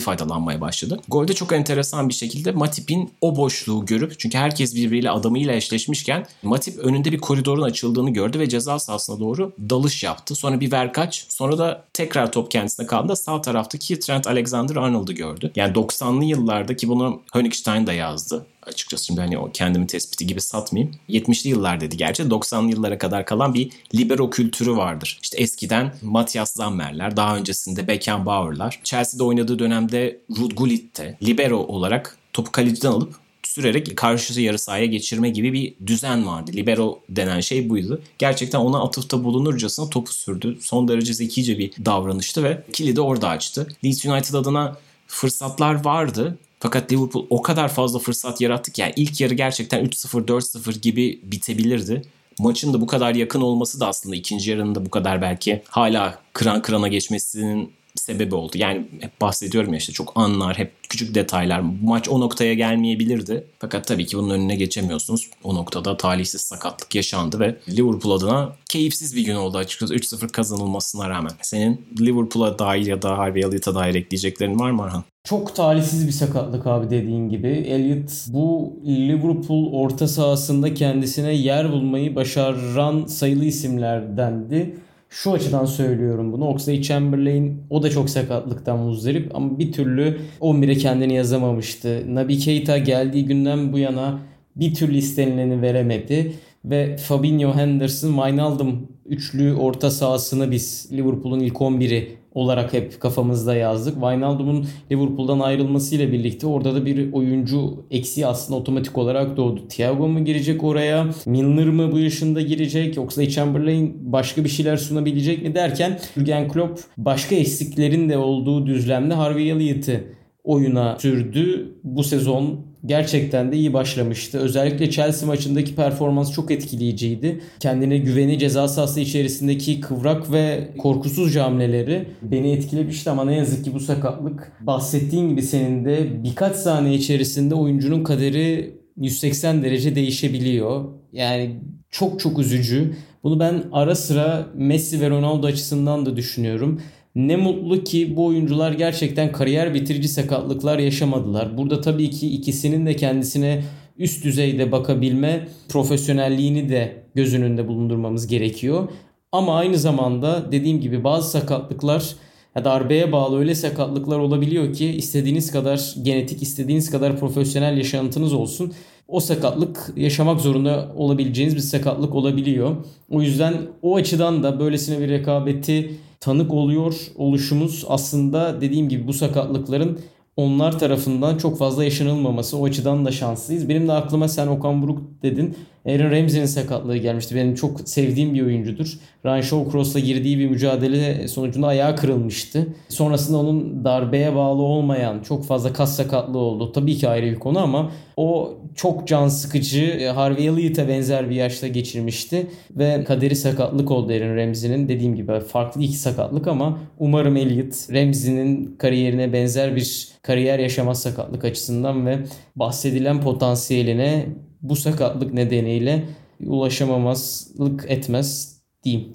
faydalanmaya başladı. Golde çok enteresan bir şekilde Matip'in o boşluğu görüp çünkü herkes birbiriyle adamıyla eşleşmişken Matip önünde bir koridorun açıldığını gördü ve ceza sahasına doğru dalış yaptı. Sonra bir verkaç sonra da tekrar top kendisine kaldı. Sağ taraftaki Trent Alexander-Arnold'u gördü. Yani 90'lı yıllardaki bunu Honigstein Einstein da yazdı. Açıkçası şimdi hani o kendimi tespiti gibi satmayayım. 70'li yıllar dedi gerçi 90'lı yıllara kadar kalan bir libero kültürü vardır. İşte eskiden Matthias Zammer'ler, daha öncesinde Beckenbauer'lar, Chelsea'de oynadığı dönemde Ruud Gullit'te libero olarak topu kaleciden alıp sürerek karşı yarı sahaya geçirme gibi bir düzen vardı. Libero denen şey buydu. Gerçekten ona atıfta bulunurcasına topu sürdü. Son derece zekice bir davranıştı ve kilidi orada açtı. Leeds United adına fırsatlar vardı fakat Liverpool o kadar fazla fırsat yarattı ki yani ilk yarı gerçekten 3-0 4-0 gibi bitebilirdi. Maçın da bu kadar yakın olması da aslında ikinci yarının da bu kadar belki hala kıran kırana geçmesinin sebebi oldu. Yani hep bahsediyorum ya işte çok anlar, hep küçük detaylar. Maç o noktaya gelmeyebilirdi. Fakat tabii ki bunun önüne geçemiyorsunuz. O noktada talihsiz sakatlık yaşandı ve Liverpool adına keyifsiz bir gün oldu açıkçası 3-0 kazanılmasına rağmen. Senin Liverpool'a dair ya da Harvey Elliott'a dair ekleyeceklerin var mı Arhan? Çok talihsiz bir sakatlık abi dediğin gibi. Elliot bu Liverpool orta sahasında kendisine yer bulmayı başaran sayılı isimlerdendi. Şu açıdan söylüyorum bunu. Oxlade Chamberlain o da çok sakatlıktan muzdarip ama bir türlü 11'e kendini yazamamıştı. Naby Keita geldiği günden bu yana bir türlü istenileni veremedi. Ve Fabinho, Henderson, Wijnaldum üçlü orta sahasını biz Liverpool'un ilk 11'i olarak hep kafamızda yazdık. Wijnaldum'un Liverpool'dan ayrılmasıyla birlikte orada da bir oyuncu eksiği aslında otomatik olarak doğdu. Thiago mu girecek oraya? Milner mı bu yaşında girecek? Yoksa Chamberlain başka bir şeyler sunabilecek mi derken Jurgen Klopp başka eksiklerin de olduğu düzlemde Harvey Elliott'ı oyuna sürdü. Bu sezon gerçekten de iyi başlamıştı. Özellikle Chelsea maçındaki performans çok etkileyiciydi. Kendine güveni ceza sahası içerisindeki kıvrak ve korkusuz hamleleri beni etkilemişti ama ne yazık ki bu sakatlık bahsettiğin gibi senin de birkaç saniye içerisinde oyuncunun kaderi 180 derece değişebiliyor. Yani çok çok üzücü. Bunu ben ara sıra Messi ve Ronaldo açısından da düşünüyorum. Ne mutlu ki bu oyuncular gerçekten kariyer bitirici sakatlıklar yaşamadılar. Burada tabii ki ikisinin de kendisine üst düzeyde bakabilme profesyonelliğini de göz önünde bulundurmamız gerekiyor. Ama aynı zamanda dediğim gibi bazı sakatlıklar ya darbeye bağlı öyle sakatlıklar olabiliyor ki istediğiniz kadar genetik, istediğiniz kadar profesyonel yaşantınız olsun. O sakatlık yaşamak zorunda olabileceğiniz bir sakatlık olabiliyor. O yüzden o açıdan da böylesine bir rekabeti tanık oluyor oluşumuz aslında dediğim gibi bu sakatlıkların onlar tarafından çok fazla yaşanılmaması. O açıdan da şanslıyız. Benim de aklıma sen Okan Buruk dedin. Aaron Ramsey'nin sakatlığı gelmişti. Benim çok sevdiğim bir oyuncudur. Ryan Shawcross'la girdiği bir mücadele sonucunda ayağı kırılmıştı. Sonrasında onun darbeye bağlı olmayan çok fazla kas sakatlığı oldu. Tabii ki ayrı bir konu ama o çok can sıkıcı e, Harvey Elliott'a benzer bir yaşta geçirmişti ve kaderi sakatlık oldu Aaron Ramsey'nin. Dediğim gibi farklı iki sakatlık ama umarım Elliott Ramsey'nin kariyerine benzer bir kariyer yaşamaz sakatlık açısından ve bahsedilen potansiyeline bu sakatlık nedeniyle ulaşamamazlık etmez diyeyim.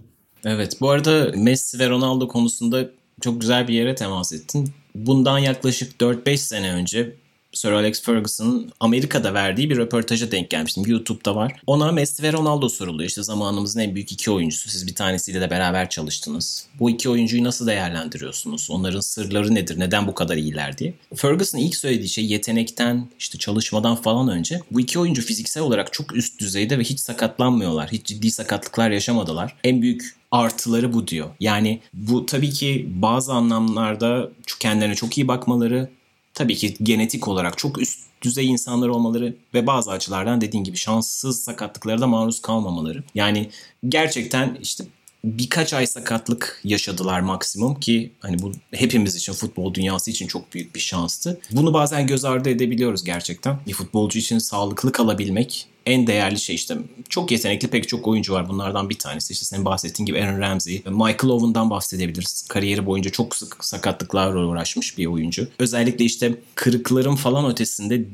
Evet bu arada Messi ve Ronaldo konusunda çok güzel bir yere temas ettin. Bundan yaklaşık 4-5 sene önce Sir Alex Ferguson'ın Amerika'da verdiği bir röportaja denk gelmiştim. YouTube'da var. Ona Messi ve Ronaldo soruluyor. İşte zamanımızın en büyük iki oyuncusu. Siz bir tanesiyle de beraber çalıştınız. Bu iki oyuncuyu nasıl değerlendiriyorsunuz? Onların sırları nedir? Neden bu kadar iyiler diye. Ferguson ilk söylediği şey yetenekten, işte çalışmadan falan önce bu iki oyuncu fiziksel olarak çok üst düzeyde ve hiç sakatlanmıyorlar. Hiç ciddi sakatlıklar yaşamadılar. En büyük artıları bu diyor. Yani bu tabii ki bazı anlamlarda kendilerine çok iyi bakmaları, tabii ki genetik olarak çok üst düzey insanlar olmaları ve bazı açılardan dediğin gibi şanssız sakatlıklara da maruz kalmamaları. Yani gerçekten işte birkaç ay sakatlık yaşadılar maksimum ki hani bu hepimiz için futbol dünyası için çok büyük bir şanstı. Bunu bazen göz ardı edebiliyoruz gerçekten. Bir futbolcu için sağlıklı kalabilmek en değerli şey işte çok yetenekli pek çok oyuncu var. Bunlardan bir tanesi işte senin bahsettiğin gibi Aaron Ramsey. Michael Owen'dan bahsedebiliriz. Kariyeri boyunca çok sık sakatlıklarla uğraşmış bir oyuncu. Özellikle işte kırıkların falan ötesinde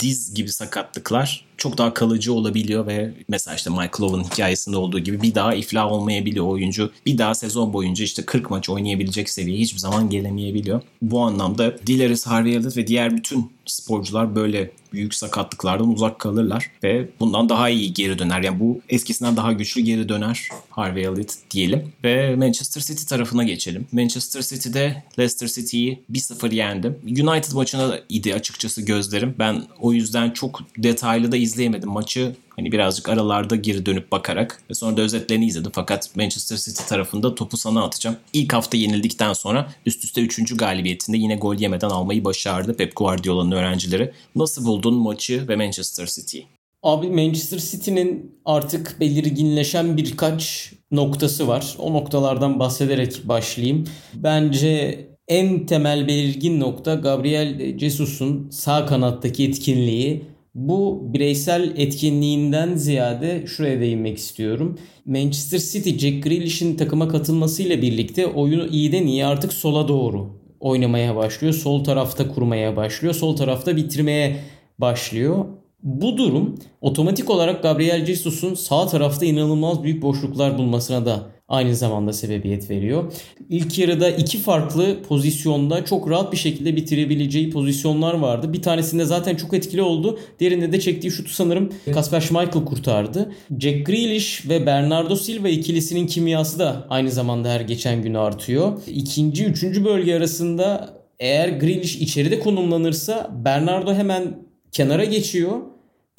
diz gibi sakatlıklar çok daha kalıcı olabiliyor ve mesela işte Michael Owen hikayesinde olduğu gibi bir daha iflah olmayabiliyor oyuncu. Bir daha sezon boyunca işte 40 maç oynayabilecek seviyeye hiçbir zaman gelemeyebiliyor. Bu anlamda Dileriz Harvey Elliott ve diğer bütün sporcular böyle büyük sakatlıklardan uzak kalırlar ve bundan daha iyi geri döner. Yani bu eskisinden daha güçlü geri döner Harvey Elliott diyelim. Ve Manchester City tarafına geçelim. Manchester City'de Leicester City'yi 1-0 yendim. United maçına idi açıkçası gözlerim. Ben o yüzden çok detaylı da izleyemedim maçı. Hani birazcık aralarda geri dönüp bakarak ve sonra da özetlerini izledim. Fakat Manchester City tarafında topu sana atacağım. İlk hafta yenildikten sonra üst üste 3. galibiyetinde yine gol yemeden almayı başardı Pep Guardiola'nın öğrencileri. Nasıl buldun maçı ve Manchester City'yi? Abi Manchester City'nin artık belirginleşen birkaç noktası var. O noktalardan bahsederek başlayayım. Bence en temel belirgin nokta Gabriel Jesus'un sağ kanattaki etkinliği. Bu bireysel etkinliğinden ziyade şuraya değinmek istiyorum. Manchester City Jack Grealish'in takıma katılmasıyla birlikte oyunu iyiden iyi artık sola doğru oynamaya başlıyor. Sol tarafta kurmaya başlıyor. Sol tarafta bitirmeye başlıyor. Bu durum otomatik olarak Gabriel Jesus'un sağ tarafta inanılmaz büyük boşluklar bulmasına da aynı zamanda sebebiyet veriyor. İlk yarıda iki farklı pozisyonda çok rahat bir şekilde bitirebileceği pozisyonlar vardı. Bir tanesinde zaten çok etkili oldu. Diğerinde de çektiği şutu sanırım Kasper Schmeichel kurtardı. Jack Grealish ve Bernardo Silva ikilisinin kimyası da aynı zamanda her geçen gün artıyor. İkinci, üçüncü bölge arasında eğer Grealish içeride konumlanırsa Bernardo hemen kenara geçiyor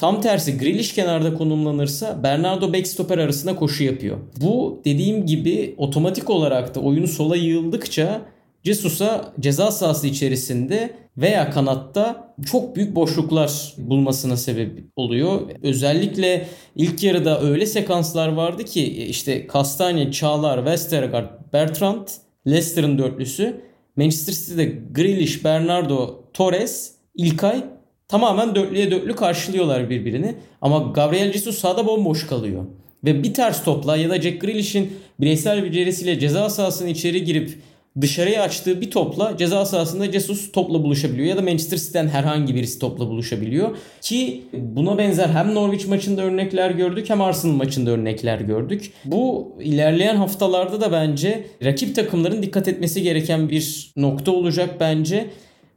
Tam tersi Grealish kenarda konumlanırsa Bernardo backstopper arasında koşu yapıyor. Bu dediğim gibi otomatik olarak da oyunu sola yığıldıkça Jesus'a ceza sahası içerisinde veya kanatta çok büyük boşluklar bulmasına sebep oluyor. Özellikle ilk yarıda öyle sekanslar vardı ki işte Kastanya, Çağlar, Westergaard, Bertrand, Leicester'ın dörtlüsü Manchester City'de Grealish, Bernardo, Torres, İlkay tamamen dörtlüye dörtlü karşılıyorlar birbirini. Ama Gabriel Jesus sağda bomboş kalıyor. Ve bir ters topla ya da Jack Grealish'in bireysel becerisiyle ceza sahasının içeri girip dışarıya açtığı bir topla ceza sahasında Jesus topla buluşabiliyor ya da Manchester City'den herhangi birisi topla buluşabiliyor ki buna benzer hem Norwich maçında örnekler gördük hem Arsenal maçında örnekler gördük. Bu ilerleyen haftalarda da bence rakip takımların dikkat etmesi gereken bir nokta olacak bence.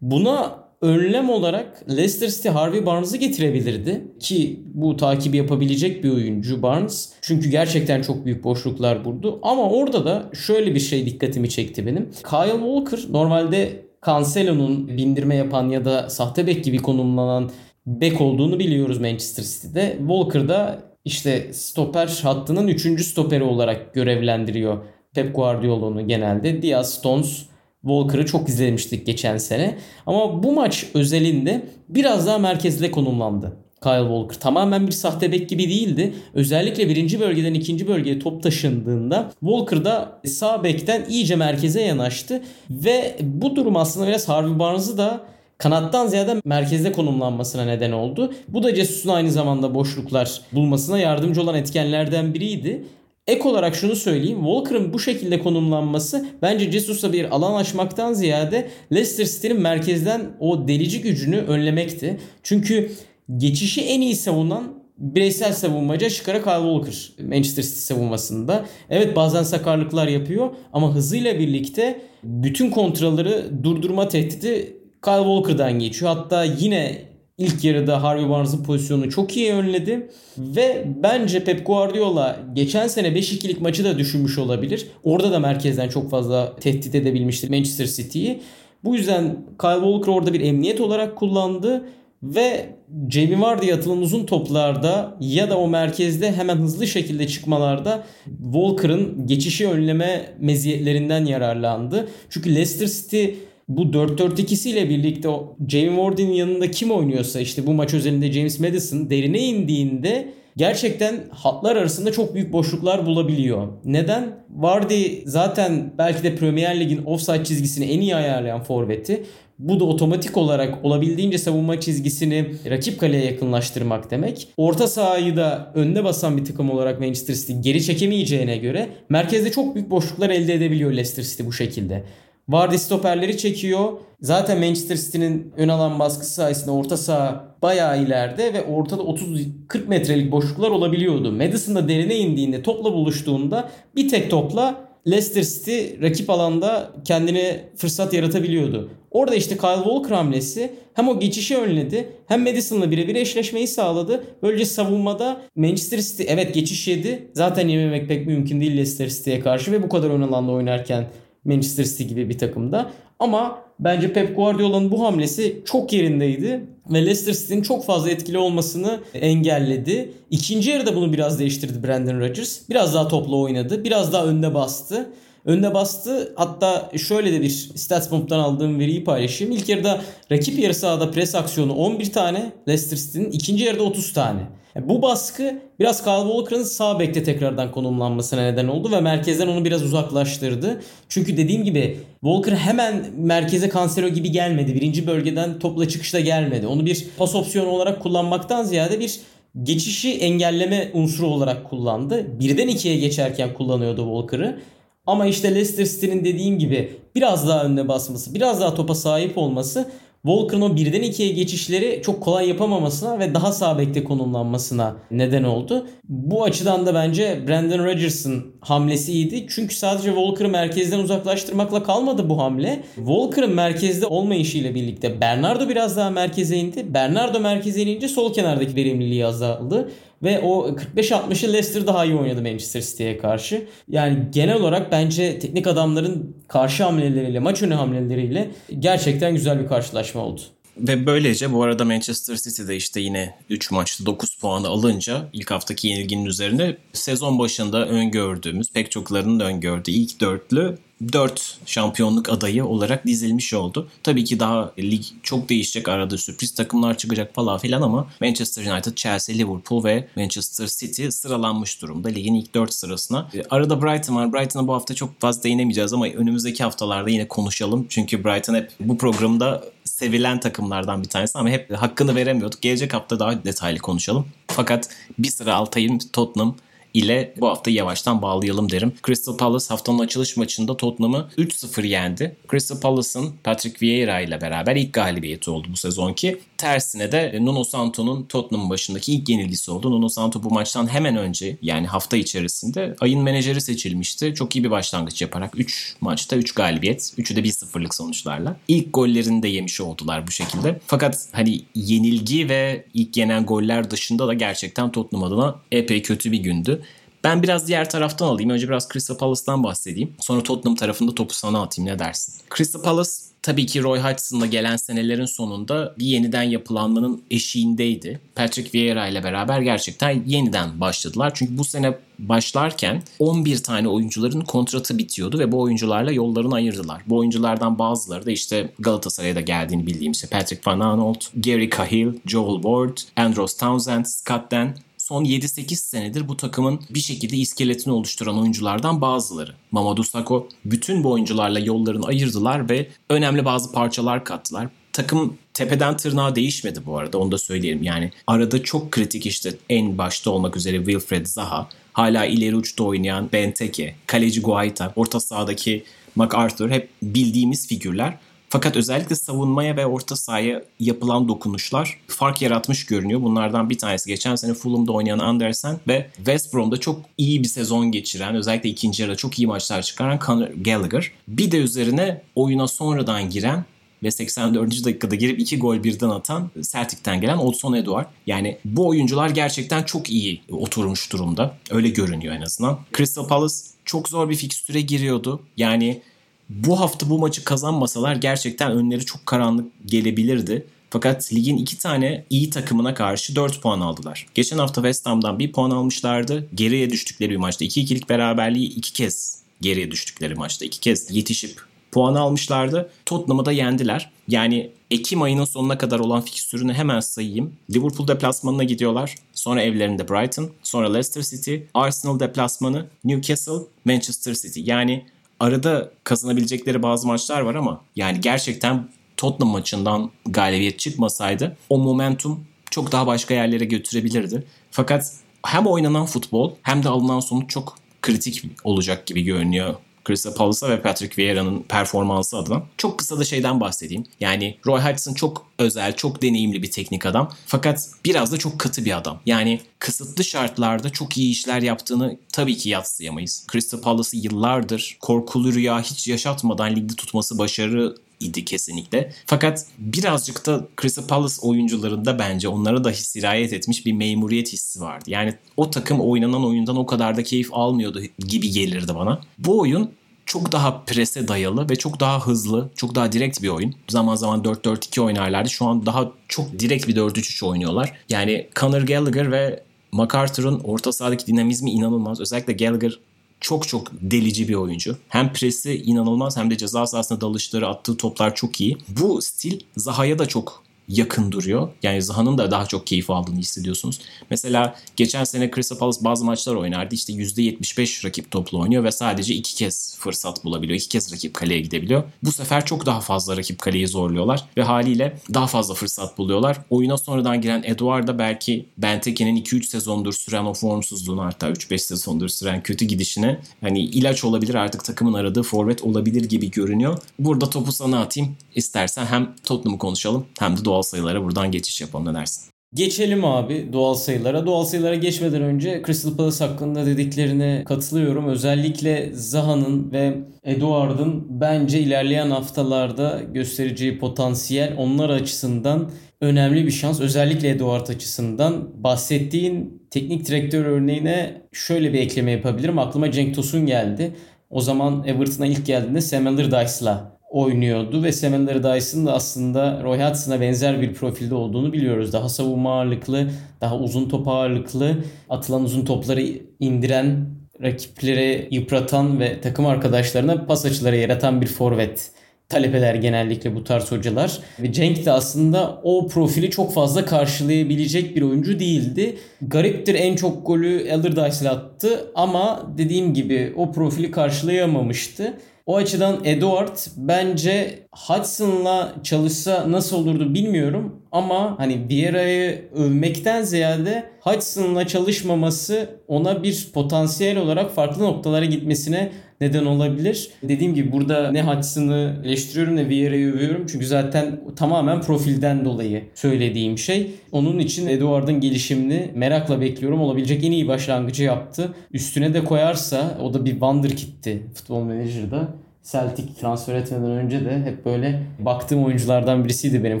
Buna önlem olarak Leicester City Harvey Barnes'ı getirebilirdi ki bu takibi yapabilecek bir oyuncu Barnes. Çünkü gerçekten çok büyük boşluklar buldu. Ama orada da şöyle bir şey dikkatimi çekti benim. Kyle Walker normalde Cancelo'nun bindirme yapan ya da sahte bek gibi konumlanan bek olduğunu biliyoruz Manchester City'de. Walker da işte stoper hattının 3. stoperi olarak görevlendiriyor Pep Guardiola'nı genelde. Diaz, Stones, Walker'ı çok izlemiştik geçen sene. Ama bu maç özelinde biraz daha merkezde konumlandı. Kyle Walker tamamen bir sahte bek gibi değildi. Özellikle birinci bölgeden ikinci bölgeye top taşındığında Walker da sağ bekten iyice merkeze yanaştı. Ve bu durum aslında biraz Harvey Barnes'ı da kanattan ziyade merkezde konumlanmasına neden oldu. Bu da Jesus'un aynı zamanda boşluklar bulmasına yardımcı olan etkenlerden biriydi. Ek olarak şunu söyleyeyim. Walker'ın bu şekilde konumlanması bence Jesus'a bir alan açmaktan ziyade Leicester City'nin merkezden o delici gücünü önlemekti. Çünkü geçişi en iyi savunan bireysel savunmacı çıkara Kyle Walker Manchester City savunmasında. Evet bazen sakarlıklar yapıyor ama hızıyla birlikte bütün kontraları durdurma tehdidi Kyle Walker'dan geçiyor. Hatta yine ilk yarıda Harvey Barnes'ın pozisyonunu çok iyi önledi. Ve bence Pep Guardiola geçen sene 5-2'lik maçı da düşünmüş olabilir. Orada da merkezden çok fazla tehdit edebilmiştir Manchester City'yi. Bu yüzden Kyle Walker orada bir emniyet olarak kullandı ve Jamie Vardy'ye atılan uzun toplarda ya da o merkezde hemen hızlı şekilde çıkmalarda Walker'ın geçişi önleme meziyetlerinden yararlandı. Çünkü Leicester City bu 4-4-2'siyle birlikte o Jamie Vardy'nin yanında kim oynuyorsa işte bu maç özelinde James Madison derine indiğinde gerçekten hatlar arasında çok büyük boşluklar bulabiliyor. Neden? Vardy zaten belki de Premier Lig'in offside çizgisini en iyi ayarlayan forveti. Bu da otomatik olarak olabildiğince savunma çizgisini rakip kaleye yakınlaştırmak demek. Orta sahayı da önde basan bir takım olarak Manchester City geri çekemeyeceğine göre merkezde çok büyük boşluklar elde edebiliyor Leicester City bu şekilde. Vardy stoperleri çekiyor. Zaten Manchester City'nin ön alan baskısı sayesinde orta saha bayağı ileride ve ortada 30-40 metrelik boşluklar olabiliyordu. Madison da derine indiğinde topla buluştuğunda bir tek topla Leicester City rakip alanda kendine fırsat yaratabiliyordu. Orada işte Kyle Walker hamlesi hem o geçişi önledi hem Madison'la birebir eşleşmeyi sağladı. Böylece savunmada Manchester City evet geçiş yedi. Zaten yememek pek mümkün değil Leicester City'ye karşı ve bu kadar ön alanda oynarken Manchester City gibi bir takımda. Ama bence Pep Guardiola'nın bu hamlesi çok yerindeydi ve Leicester City'nin çok fazla etkili olmasını engelledi. İkinci yarıda bunu biraz değiştirdi Brandon Rodgers. Biraz daha topla oynadı. Biraz daha önde bastı. Önde bastı. Hatta şöyle de bir StatsBomb'dan aldığım veriyi paylaşayım. İlk yarıda rakip yarı sahada pres aksiyonu 11 tane. Leicester City'nin ikinci yarıda 30 tane. Bu baskı biraz Kyle Walker'ın sağ bekte tekrardan konumlanmasına neden oldu ve merkezden onu biraz uzaklaştırdı. Çünkü dediğim gibi Walker hemen merkeze Cancelo gibi gelmedi. Birinci bölgeden topla çıkışta gelmedi. Onu bir pas opsiyonu olarak kullanmaktan ziyade bir geçişi engelleme unsuru olarak kullandı. Birden ikiye geçerken kullanıyordu Walker'ı. Ama işte Leicester City'nin dediğim gibi biraz daha önüne basması, biraz daha topa sahip olması Walker'ın o birden ikiye geçişleri çok kolay yapamamasına ve daha sağ bekte konumlanmasına neden oldu. Bu açıdan da bence Brandon Rodgers'ın hamlesi iyiydi. Çünkü sadece Walker'ı merkezden uzaklaştırmakla kalmadı bu hamle. Walker'ın merkezde olmayışıyla birlikte Bernardo biraz daha merkeze indi. Bernardo merkeze inince sol kenardaki verimliliği azaldı. Ve o 45-60'ı Leicester daha iyi oynadı Manchester City'ye karşı. Yani genel olarak bence teknik adamların karşı hamleleriyle, maç önü hamleleriyle gerçekten güzel bir karşılaşma oldu. Ve böylece bu arada Manchester City'de işte yine 3 maçta 9 puanı alınca ilk haftaki yenilginin üzerine sezon başında öngördüğümüz pek çoklarının öngördüğü ilk dörtlü 4 şampiyonluk adayı olarak dizilmiş oldu. Tabii ki daha lig çok değişecek arada sürpriz takımlar çıkacak falan filan ama Manchester United, Chelsea, Liverpool ve Manchester City sıralanmış durumda ligin ilk 4 sırasına. E, arada Brighton var. Brighton'a bu hafta çok fazla değinemeyeceğiz ama önümüzdeki haftalarda yine konuşalım. Çünkü Brighton hep bu programda sevilen takımlardan bir tanesi ama hep hakkını veremiyorduk. Gelecek hafta daha detaylı konuşalım. Fakat bir sıra Altay'ın Tottenham ile bu hafta yavaştan bağlayalım derim. Crystal Palace haftanın açılış maçında Tottenham'ı 3-0 yendi. Crystal Palace'ın Patrick Vieira ile beraber ilk galibiyeti oldu bu sezonki. Tersine de Nuno Santo'nun Tottenham başındaki ilk yenilgisi oldu. Nuno Santo bu maçtan hemen önce yani hafta içerisinde ayın menajeri seçilmişti. Çok iyi bir başlangıç yaparak 3 maçta 3 galibiyet. 3'ü de 1-0'lık sonuçlarla. İlk gollerini de yemiş oldular bu şekilde. Fakat hani yenilgi ve ilk yenen goller dışında da gerçekten Tottenham adına epey kötü bir gündü. Ben biraz diğer taraftan alayım. Önce biraz Crystal Palace'tan bahsedeyim. Sonra Tottenham tarafında topu sana atayım ne dersin? Crystal Palace tabii ki Roy Hodgson'la gelen senelerin sonunda bir yeniden yapılanmanın eşiğindeydi. Patrick Vieira ile beraber gerçekten yeniden başladılar. Çünkü bu sene başlarken 11 tane oyuncuların kontratı bitiyordu ve bu oyuncularla yollarını ayırdılar. Bu oyunculardan bazıları da işte Galatasaray'a da geldiğini bildiğimiz işte Patrick Van Aanholt, Gary Cahill, Joel Ward, Andros Townsend, Scott Dan son 7-8 senedir bu takımın bir şekilde iskeletini oluşturan oyunculardan bazıları. Mamadou Sakho bütün bu oyuncularla yollarını ayırdılar ve önemli bazı parçalar kattılar. takım tepeden tırnağa değişmedi bu arada onu da söyleyelim. Yani arada çok kritik işte en başta olmak üzere Wilfred Zaha, hala ileri uçta oynayan Benteke, kaleci Guaita, orta sahadaki MacArthur hep bildiğimiz figürler. Fakat özellikle savunmaya ve orta sahaya yapılan dokunuşlar fark yaratmış görünüyor. Bunlardan bir tanesi geçen sene Fulham'da oynayan Andersen ve West Brom'da çok iyi bir sezon geçiren, özellikle ikinci yarıda çok iyi maçlar çıkaran Conor Gallagher. Bir de üzerine oyuna sonradan giren ve 84. dakikada girip iki gol birden atan Celtic'ten gelen Olson Eduard. Yani bu oyuncular gerçekten çok iyi oturmuş durumda. Öyle görünüyor en azından. Crystal Palace çok zor bir fikstüre giriyordu. Yani bu hafta bu maçı kazanmasalar gerçekten önleri çok karanlık gelebilirdi. Fakat ligin iki tane iyi takımına karşı 4 puan aldılar. Geçen hafta West Ham'dan 1 puan almışlardı. Geriye düştükleri bir maçta 2-2'lik beraberliği iki kez geriye düştükleri maçta iki kez yetişip puan almışlardı. Tottenham'ı da yendiler. Yani Ekim ayının sonuna kadar olan fikstürünü hemen sayayım. Liverpool deplasmanına gidiyorlar. Sonra evlerinde Brighton. Sonra Leicester City. Arsenal deplasmanı. Newcastle. Manchester City. Yani arada kazanabilecekleri bazı maçlar var ama yani gerçekten Tottenham maçından galibiyet çıkmasaydı o momentum çok daha başka yerlere götürebilirdi. Fakat hem oynanan futbol hem de alınan sonuç çok kritik olacak gibi görünüyor Crystal Palace'a ve Patrick Vieira'nın performansı adına. Çok kısa da şeyden bahsedeyim. Yani Roy Hodgson çok özel, çok deneyimli bir teknik adam. Fakat biraz da çok katı bir adam. Yani kısıtlı şartlarda çok iyi işler yaptığını tabii ki yatsıyamayız. Crystal Palace'ı yıllardır korkulu rüya hiç yaşatmadan ligde tutması başarı idi kesinlikle. Fakat birazcık da Crystal Palace oyuncularında bence onlara da sirayet etmiş bir memuriyet hissi vardı. Yani o takım oynanan oyundan o kadar da keyif almıyordu gibi gelirdi bana. Bu oyun çok daha prese dayalı ve çok daha hızlı, çok daha direkt bir oyun. Zaman zaman 4-4-2 oynarlardı. Şu an daha çok direkt bir 4-3-3 oynuyorlar. Yani Conor Gallagher ve MacArthur'un orta sahadaki dinamizmi inanılmaz. Özellikle Gallagher çok çok delici bir oyuncu. Hem presi inanılmaz hem de ceza sahasında dalışları attığı toplar çok iyi. Bu stil Zaha'ya da çok yakın duruyor. Yani Zaha'nın da daha çok keyif aldığını hissediyorsunuz. Mesela geçen sene Crystal Palace bazı maçlar oynardı. İşte %75 rakip toplu oynuyor ve sadece iki kez fırsat bulabiliyor. iki kez rakip kaleye gidebiliyor. Bu sefer çok daha fazla rakip kaleyi zorluyorlar ve haliyle daha fazla fırsat buluyorlar. Oyuna sonradan giren Eduard da belki Benteke'nin 2-3 sezondur süren o formsuzluğunu hatta 3-5 sezondur süren kötü gidişine hani ilaç olabilir artık takımın aradığı forvet olabilir gibi görünüyor. Burada topu sana atayım. İstersen hem Tottenham'ı konuşalım hem de doğal sayılara buradan geçiş yapalım ne dersin? Geçelim abi doğal sayılara. Doğal sayılara geçmeden önce Crystal Palace hakkında dediklerine katılıyorum. Özellikle Zaha'nın ve Eduard'ın bence ilerleyen haftalarda göstereceği potansiyel onlar açısından önemli bir şans. Özellikle Eduard açısından. Bahsettiğin teknik direktör örneğine şöyle bir ekleme yapabilirim. Aklıma Cenk Tosun geldi. O zaman Everton'a ilk geldiğinde Sam Allardyce'la oynuyordu ve Sam Allardyce'ın da aslında Roy Hudson'a benzer bir profilde olduğunu biliyoruz. Daha savunma ağırlıklı, daha uzun top ağırlıklı, atılan uzun topları indiren, rakipleri yıpratan ve takım arkadaşlarına pas açıları yaratan bir forvet talep eder genellikle bu tarz hocalar. Ve Cenk de aslında o profili çok fazla karşılayabilecek bir oyuncu değildi. Gariptir en çok golü Allardyce attı ama dediğim gibi o profili karşılayamamıştı. O açıdan Edward bence Hudson'la çalışsa nasıl olurdu bilmiyorum ama hani Vieira'yı övmekten ziyade Hudson'la çalışmaması ona bir potansiyel olarak farklı noktalara gitmesine neden olabilir. Dediğim gibi burada ne Hudson'ı eleştiriyorum ne Vieira'yı övüyorum. Çünkü zaten tamamen profilden dolayı söylediğim şey. Onun için Eduard'ın gelişimini merakla bekliyorum. Olabilecek en iyi başlangıcı yaptı. Üstüne de koyarsa o da bir wonderkid'ti futbol menajerda. Celtic transfer etmeden önce de hep böyle baktığım oyunculardan birisiydi benim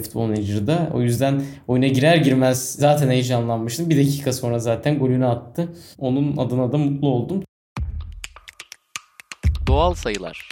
futbol menajerda. O yüzden oyuna girer girmez zaten heyecanlanmıştım. Bir dakika sonra zaten golünü attı. Onun adına da mutlu oldum. Doğal sayılar.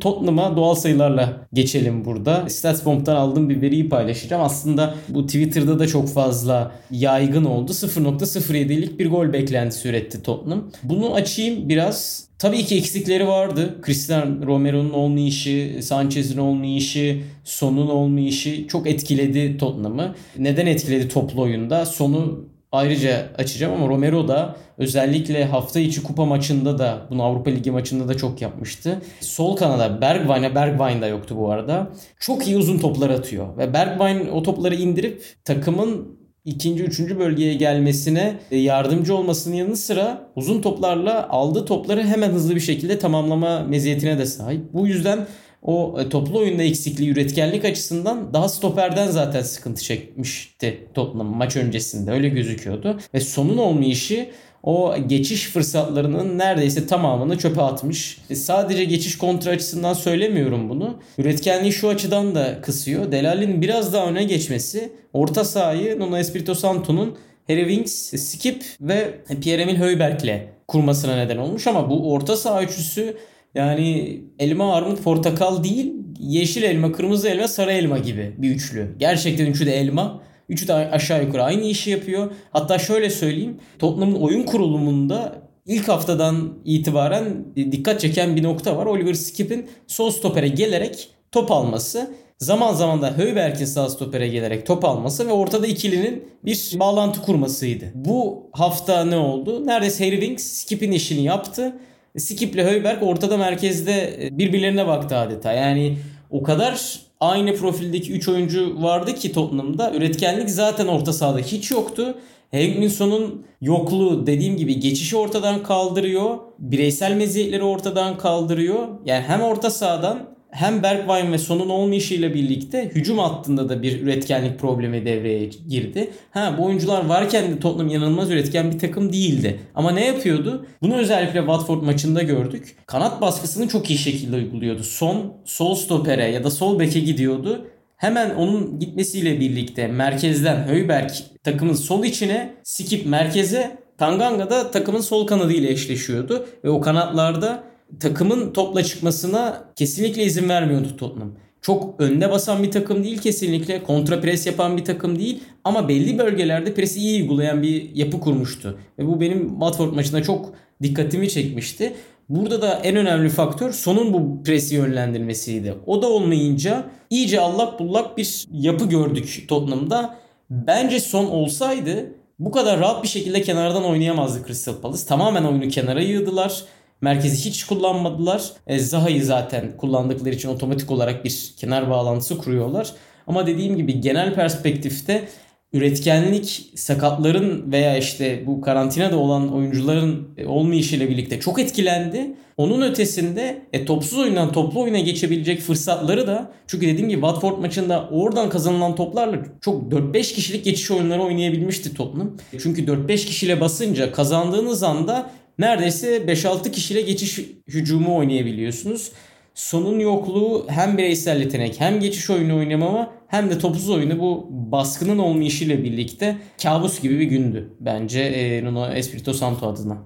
Tottenham'a doğal sayılarla geçelim burada. Statsbomb'dan aldığım bir veriyi paylaşacağım. Aslında bu Twitter'da da çok fazla yaygın oldu. 0.07'lik bir gol beklentisi üretti Tottenham. Bunu açayım biraz. Tabii ki eksikleri vardı. Cristiano Romero'nun olmayışı, Sanchez'in olmayışı, Son'un olmayışı çok etkiledi Tottenham'ı. Neden etkiledi toplu oyunda? Son'u ayrıca açacağım ama Romero da özellikle hafta içi kupa maçında da bunu Avrupa Ligi maçında da çok yapmıştı. Sol kanada Bergwijn'e Bergwijn da yoktu bu arada. Çok iyi uzun toplar atıyor ve Bergwijn o topları indirip takımın ikinci, üçüncü bölgeye gelmesine yardımcı olmasının yanı sıra uzun toplarla aldığı topları hemen hızlı bir şekilde tamamlama meziyetine de sahip. Bu yüzden o e, toplu oyunda eksikliği üretkenlik açısından daha stoperden zaten sıkıntı çekmişti Tottenham maç öncesinde öyle gözüküyordu. Ve sonun olmayışı o geçiş fırsatlarının neredeyse tamamını çöpe atmış. E sadece geçiş kontra açısından söylemiyorum bunu. Üretkenliği şu açıdan da kısıyor. Delal'in biraz daha öne geçmesi orta sahayı Nuno Espirito Santo'nun Harry Winks, Skip ve Pierre-Emil Højberg'le kurmasına neden olmuş ama bu orta saha üçlüsü yani elma, armut, portakal değil, yeşil elma, kırmızı elma, sarı elma gibi bir üçlü. Gerçekten üçü de elma. Üçü de aşağı yukarı aynı işi yapıyor. Hatta şöyle söyleyeyim. Tottenham'ın oyun kurulumunda ilk haftadan itibaren dikkat çeken bir nokta var. Oliver Skip'in sol stopere gelerek top alması. Zaman zaman da Höyberk'in sağ stopere gelerek top alması ve ortada ikilinin bir bağlantı kurmasıydı. Bu hafta ne oldu? Neredeyse Harry Winks Skip'in işini yaptı. Skip ile Höyberg ortada merkezde birbirlerine baktı adeta. Yani o kadar aynı profildeki 3 oyuncu vardı ki Tottenham'da. Üretkenlik zaten orta sahada hiç yoktu. Hegminson'un yokluğu dediğim gibi geçişi ortadan kaldırıyor. Bireysel meziyetleri ortadan kaldırıyor. Yani hem orta sahadan hem Bergwijn ve Son'un olmayışıyla birlikte hücum hattında da bir üretkenlik problemi devreye girdi. Ha bu oyuncular varken de Tottenham yanılmaz üretken bir takım değildi. Ama ne yapıyordu? Bunu özellikle Watford maçında gördük. Kanat baskısını çok iyi şekilde uyguluyordu. Son sol stopere ya da sol beke gidiyordu. Hemen onun gitmesiyle birlikte merkezden Höyberg takımın sol içine, Skip merkeze, Tanganga da takımın sol kanadıyla eşleşiyordu. Ve o kanatlarda takımın topla çıkmasına kesinlikle izin vermiyordu Tottenham. Çok önde basan bir takım değil kesinlikle. Kontra pres yapan bir takım değil. Ama belli bölgelerde presi iyi uygulayan bir yapı kurmuştu. Ve bu benim Watford maçında çok dikkatimi çekmişti. Burada da en önemli faktör sonun bu presi yönlendirmesiydi. O da olmayınca iyice allak bullak bir yapı gördük Tottenham'da. Bence son olsaydı bu kadar rahat bir şekilde kenardan oynayamazdı Crystal Palace. Tamamen oyunu kenara yığdılar. Merkezi hiç kullanmadılar. E, Zaha'yı zaten kullandıkları için otomatik olarak bir kenar bağlantısı kuruyorlar. Ama dediğim gibi genel perspektifte üretkenlik sakatların veya işte bu karantinada olan oyuncuların e, olmayışıyla birlikte çok etkilendi. Onun ötesinde e, topsuz oyundan toplu oyuna geçebilecek fırsatları da çünkü dediğim gibi Watford maçında oradan kazanılan toplarla çok 4-5 kişilik geçiş oyunları oynayabilmişti Tottenham. Çünkü 4-5 kişiyle basınca kazandığınız anda neredeyse 5-6 kişiyle geçiş hücumu oynayabiliyorsunuz. Sonun yokluğu hem bireysel yetenek hem geçiş oyunu oynamama hem de topsuz oyunu bu baskının olmayışıyla birlikte kabus gibi bir gündü bence e, Nuno Espirito Santo adına.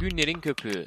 Günlerin Köpüğü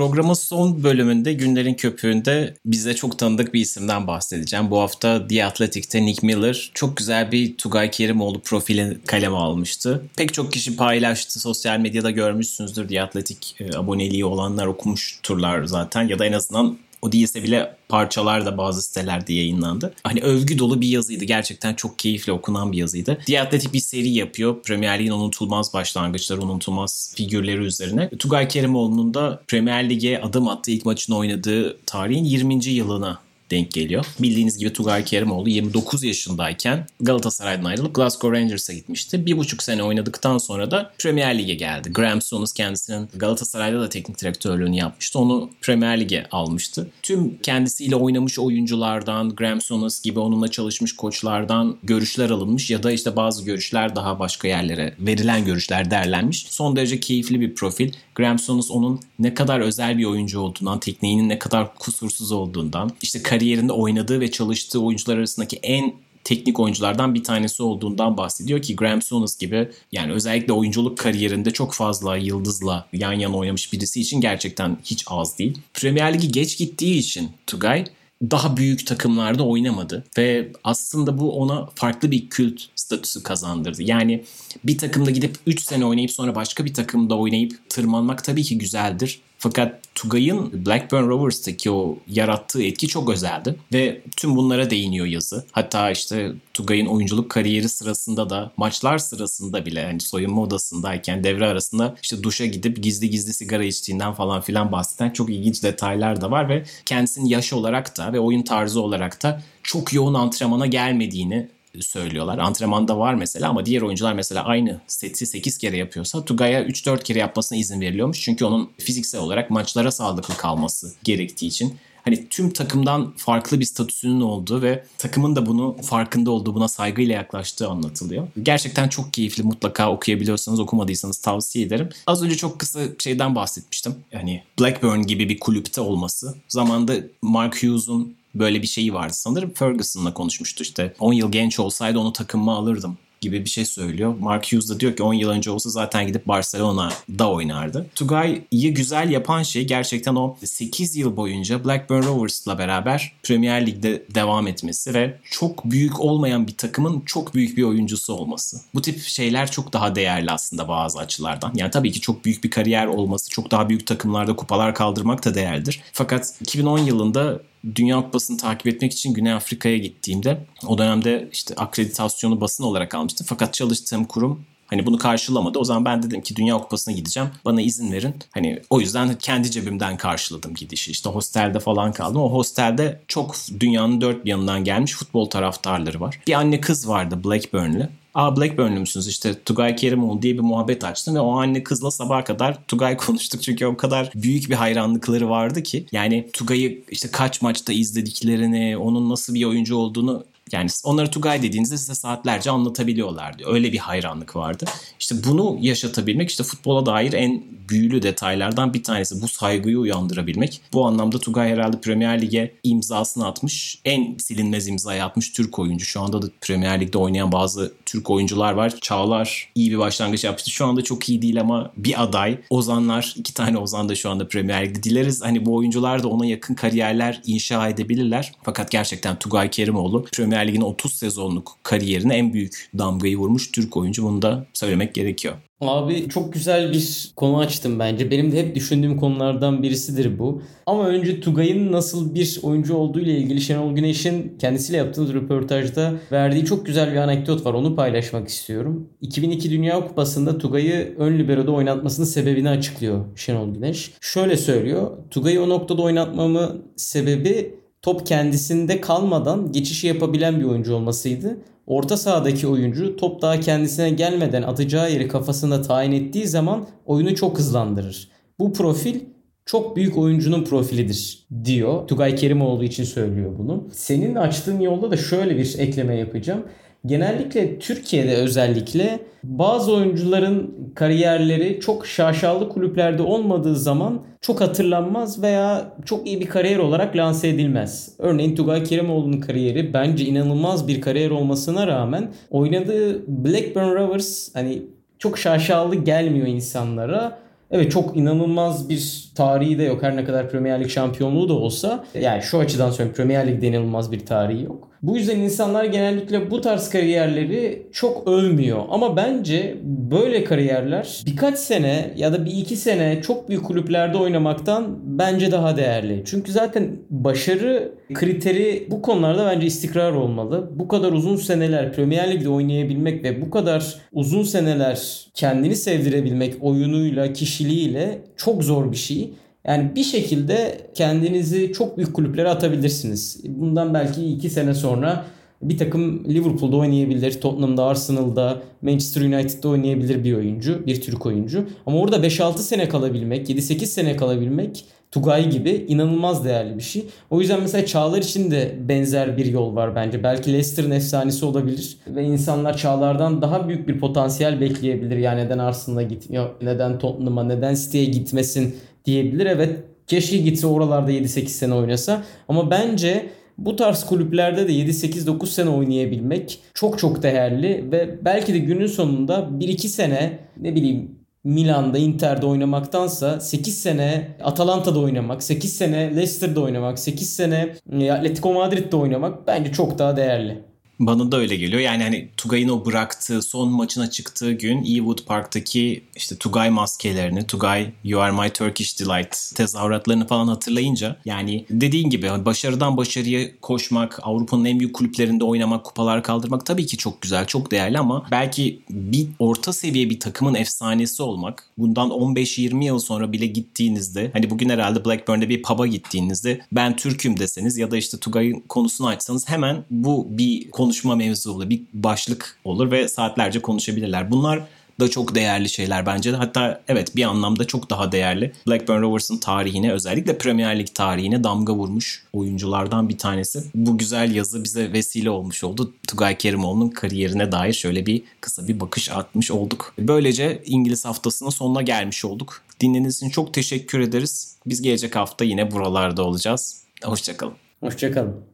Programın son bölümünde günlerin köpüğünde bize çok tanıdık bir isimden bahsedeceğim. Bu hafta The Athletic'te Nick Miller çok güzel bir Tugay Kerimoğlu profili kaleme almıştı. Pek çok kişi paylaştı. Sosyal medyada görmüşsünüzdür. The Athletic e, aboneliği olanlar okumuşturlar zaten. Ya da en azından o değilse bile parçalar da bazı sitelerde yayınlandı. Hani övgü dolu bir yazıydı. Gerçekten çok keyifli okunan bir yazıydı. Diatletik bir seri yapıyor. Premier Lig'in unutulmaz başlangıçları, unutulmaz figürleri üzerine. Tugay Kerimoğlu'nun da Premier Lig'e adım attığı ilk maçını oynadığı tarihin 20. yılına denk geliyor. Bildiğiniz gibi Tugay Kerimoğlu 29 yaşındayken Galatasaray'dan ayrılıp Glasgow Rangers'a gitmişti. Bir buçuk sene oynadıktan sonra da Premier Lig'e geldi. Graham Souness kendisinin Galatasaray'da da teknik direktörlüğünü yapmıştı. Onu Premier Lig'e almıştı. Tüm kendisiyle oynamış oyunculardan, Graham Souness gibi onunla çalışmış koçlardan görüşler alınmış ya da işte bazı görüşler daha başka yerlere verilen görüşler derlenmiş. Son derece keyifli bir profil. Graham Souness onun ne kadar özel bir oyuncu olduğundan, tekniğinin ne kadar kusursuz olduğundan, işte kariyerinde oynadığı ve çalıştığı oyuncular arasındaki en teknik oyunculardan bir tanesi olduğundan bahsediyor ki Graham Souness gibi yani özellikle oyunculuk kariyerinde çok fazla yıldızla yan yana oynamış birisi için gerçekten hiç az değil. Premier Ligi geç gittiği için Tugay daha büyük takımlarda oynamadı ve aslında bu ona farklı bir kült statüsü kazandırdı. Yani bir takımda gidip 3 sene oynayıp sonra başka bir takımda oynayıp tırmanmak tabii ki güzeldir Fakat Tugay'ın Blackburn Rovers'taki o yarattığı etki çok özeldi ve tüm bunlara değiniyor yazı. Hatta işte Tugay'ın oyunculuk kariyeri sırasında da maçlar sırasında bile hani soyunma odasındayken devre arasında işte duşa gidip gizli gizli sigara içtiğinden falan filan bahseden çok ilginç detaylar da var ve kendisinin yaş olarak da ve oyun tarzı olarak da çok yoğun antrenmana gelmediğini söylüyorlar. Antrenmanda var mesela ama diğer oyuncular mesela aynı seti 8 kere yapıyorsa Tugay'a 3-4 kere yapmasına izin veriliyormuş. Çünkü onun fiziksel olarak maçlara sağlıklı kalması gerektiği için hani tüm takımdan farklı bir statüsünün olduğu ve takımın da bunu farkında olduğu, buna saygıyla yaklaştığı anlatılıyor. Gerçekten çok keyifli. Mutlaka okuyabiliyorsanız, okumadıysanız tavsiye ederim. Az önce çok kısa şeyden bahsetmiştim. Yani Blackburn gibi bir kulüpte olması. Zamanda Mark Hughes'un böyle bir şeyi vardı. Sanırım Ferguson'la konuşmuştu işte. 10 yıl genç olsaydı onu takımıma alırdım gibi bir şey söylüyor. Mark Hughes da diyor ki 10 yıl önce olsa zaten gidip Barcelona'da oynardı. Tugay'ı güzel yapan şey gerçekten o 8 yıl boyunca Blackburn Rovers'la beraber Premier Lig'de devam etmesi ve çok büyük olmayan bir takımın çok büyük bir oyuncusu olması. Bu tip şeyler çok daha değerli aslında bazı açılardan. Yani tabii ki çok büyük bir kariyer olması, çok daha büyük takımlarda kupalar kaldırmak da değerlidir. Fakat 2010 yılında Dünya Kupası'nı takip etmek için Güney Afrika'ya gittiğimde o dönemde işte akreditasyonu basın olarak almıştım. Fakat çalıştığım kurum Hani bunu karşılamadı. O zaman ben dedim ki Dünya Kupası'na gideceğim. Bana izin verin. Hani o yüzden kendi cebimden karşıladım gidişi. İşte hostelde falan kaldım. O hostelde çok dünyanın dört bir yanından gelmiş futbol taraftarları var. Bir anne kız vardı Blackburn'lı. Aa Blackburn'lü müsünüz? İşte Tugay Kerimoğlu diye bir muhabbet açtım ve o anne kızla sabaha kadar Tugay *laughs* konuştuk. Çünkü o kadar büyük bir hayranlıkları vardı ki yani Tugay'ı işte kaç maçta izlediklerini onun nasıl bir oyuncu olduğunu yani onları Tugay dediğinizde size saatlerce anlatabiliyorlar diyor. Öyle bir hayranlık vardı. İşte bunu yaşatabilmek işte futbola dair en büyülü detaylardan bir tanesi. Bu saygıyı uyandırabilmek. Bu anlamda Tugay herhalde Premier Lig'e imzasını atmış. En silinmez imzayı atmış Türk oyuncu. Şu anda da Premier Lig'de oynayan bazı Türk oyuncular var. Çağlar iyi bir başlangıç yapmıştı. Şu anda çok iyi değil ama bir aday. Ozanlar, iki tane Ozan da şu anda Premier Lig'de. Dileriz hani bu oyuncular da ona yakın kariyerler inşa edebilirler. Fakat gerçekten Tugay Kerimoğlu Premier Lig'in 30 sezonluk kariyerine en büyük damgayı vurmuş Türk oyuncu. Bunu da söylemek gerekiyor. Abi çok güzel bir konu açtım bence. Benim de hep düşündüğüm konulardan birisidir bu. Ama önce Tugay'ın nasıl bir oyuncu olduğu ile ilgili Şenol Güneş'in kendisiyle yaptığımız röportajda verdiği çok güzel bir anekdot var. Onu paylaşmak istiyorum. 2002 Dünya Kupası'nda Tugay'ı ön libero'da oynatmasının sebebini açıklıyor Şenol Güneş. Şöyle söylüyor. Tugay'ı o noktada oynatmamın sebebi top kendisinde kalmadan geçişi yapabilen bir oyuncu olmasıydı. Orta sahadaki oyuncu top daha kendisine gelmeden atacağı yeri kafasında tayin ettiği zaman oyunu çok hızlandırır. Bu profil çok büyük oyuncunun profilidir diyor. Tugay Kerimoğlu için söylüyor bunu. Senin açtığın yolda da şöyle bir ekleme yapacağım. Genellikle Türkiye'de özellikle bazı oyuncuların kariyerleri çok şaşalı kulüplerde olmadığı zaman çok hatırlanmaz veya çok iyi bir kariyer olarak lanse edilmez. Örneğin Tugay Kerimoğlu'nun kariyeri bence inanılmaz bir kariyer olmasına rağmen oynadığı Blackburn Rovers hani çok şaşalı gelmiyor insanlara. Evet çok inanılmaz bir tarihi de yok. Her ne kadar Premier Lig şampiyonluğu da olsa yani şu açıdan söyleyeyim Premier Lig'de inanılmaz bir tarihi yok. Bu yüzden insanlar genellikle bu tarz kariyerleri çok övmüyor. Ama bence böyle kariyerler birkaç sene ya da bir iki sene çok büyük kulüplerde oynamaktan bence daha değerli. Çünkü zaten başarı kriteri bu konularda bence istikrar olmalı. Bu kadar uzun seneler Premier Lig'de oynayabilmek ve bu kadar uzun seneler kendini sevdirebilmek oyunuyla, kişiliğiyle çok zor bir şey. Yani bir şekilde kendinizi çok büyük kulüplere atabilirsiniz. Bundan belki iki sene sonra bir takım Liverpool'da oynayabilir, Tottenham'da, Arsenal'da, Manchester United'da oynayabilir bir oyuncu, bir Türk oyuncu. Ama orada 5-6 sene kalabilmek, 7-8 sene kalabilmek Tugay gibi inanılmaz değerli bir şey. O yüzden mesela Çağlar için de benzer bir yol var bence. Belki Leicester'ın efsanesi olabilir ve insanlar Çağlar'dan daha büyük bir potansiyel bekleyebilir. Yani neden Arsenal'a gitmiyor, neden Tottenham'a, neden City'ye gitmesin diyebilir. Evet keşke gitse oralarda 7-8 sene oynasa ama bence bu tarz kulüplerde de 7-8-9 sene oynayabilmek çok çok değerli ve belki de günün sonunda 1-2 sene ne bileyim Milan'da, Inter'de oynamaktansa 8 sene Atalanta'da oynamak, 8 sene Leicester'da oynamak, 8 sene Atletico Madrid'de oynamak bence çok daha değerli. Bana da öyle geliyor. Yani hani Tugay'ın o bıraktığı son maçına çıktığı gün Ewood Park'taki işte Tugay maskelerini, Tugay You Are My Turkish Delight tezahüratlarını falan hatırlayınca yani dediğin gibi hani başarıdan başarıya koşmak, Avrupa'nın en büyük kulüplerinde oynamak, kupalar kaldırmak tabii ki çok güzel, çok değerli ama belki bir orta seviye bir takımın efsanesi olmak bundan 15-20 yıl sonra bile gittiğinizde hani bugün herhalde Blackburn'de bir pub'a gittiğinizde ben Türk'üm deseniz ya da işte Tugay'ın konusunu açsanız hemen bu bir konuşma mevzu bir başlık olur ve saatlerce konuşabilirler. Bunlar da çok değerli şeyler bence de. Hatta evet bir anlamda çok daha değerli. Blackburn Rovers'ın tarihine özellikle Premier Lig tarihine damga vurmuş oyunculardan bir tanesi. Bu güzel yazı bize vesile olmuş oldu. Tugay Kerimoğlu'nun kariyerine dair şöyle bir kısa bir bakış atmış olduk. Böylece İngiliz haftasının sonuna gelmiş olduk. Dinlediğiniz için çok teşekkür ederiz. Biz gelecek hafta yine buralarda olacağız. Hoşçakalın. Hoşçakalın.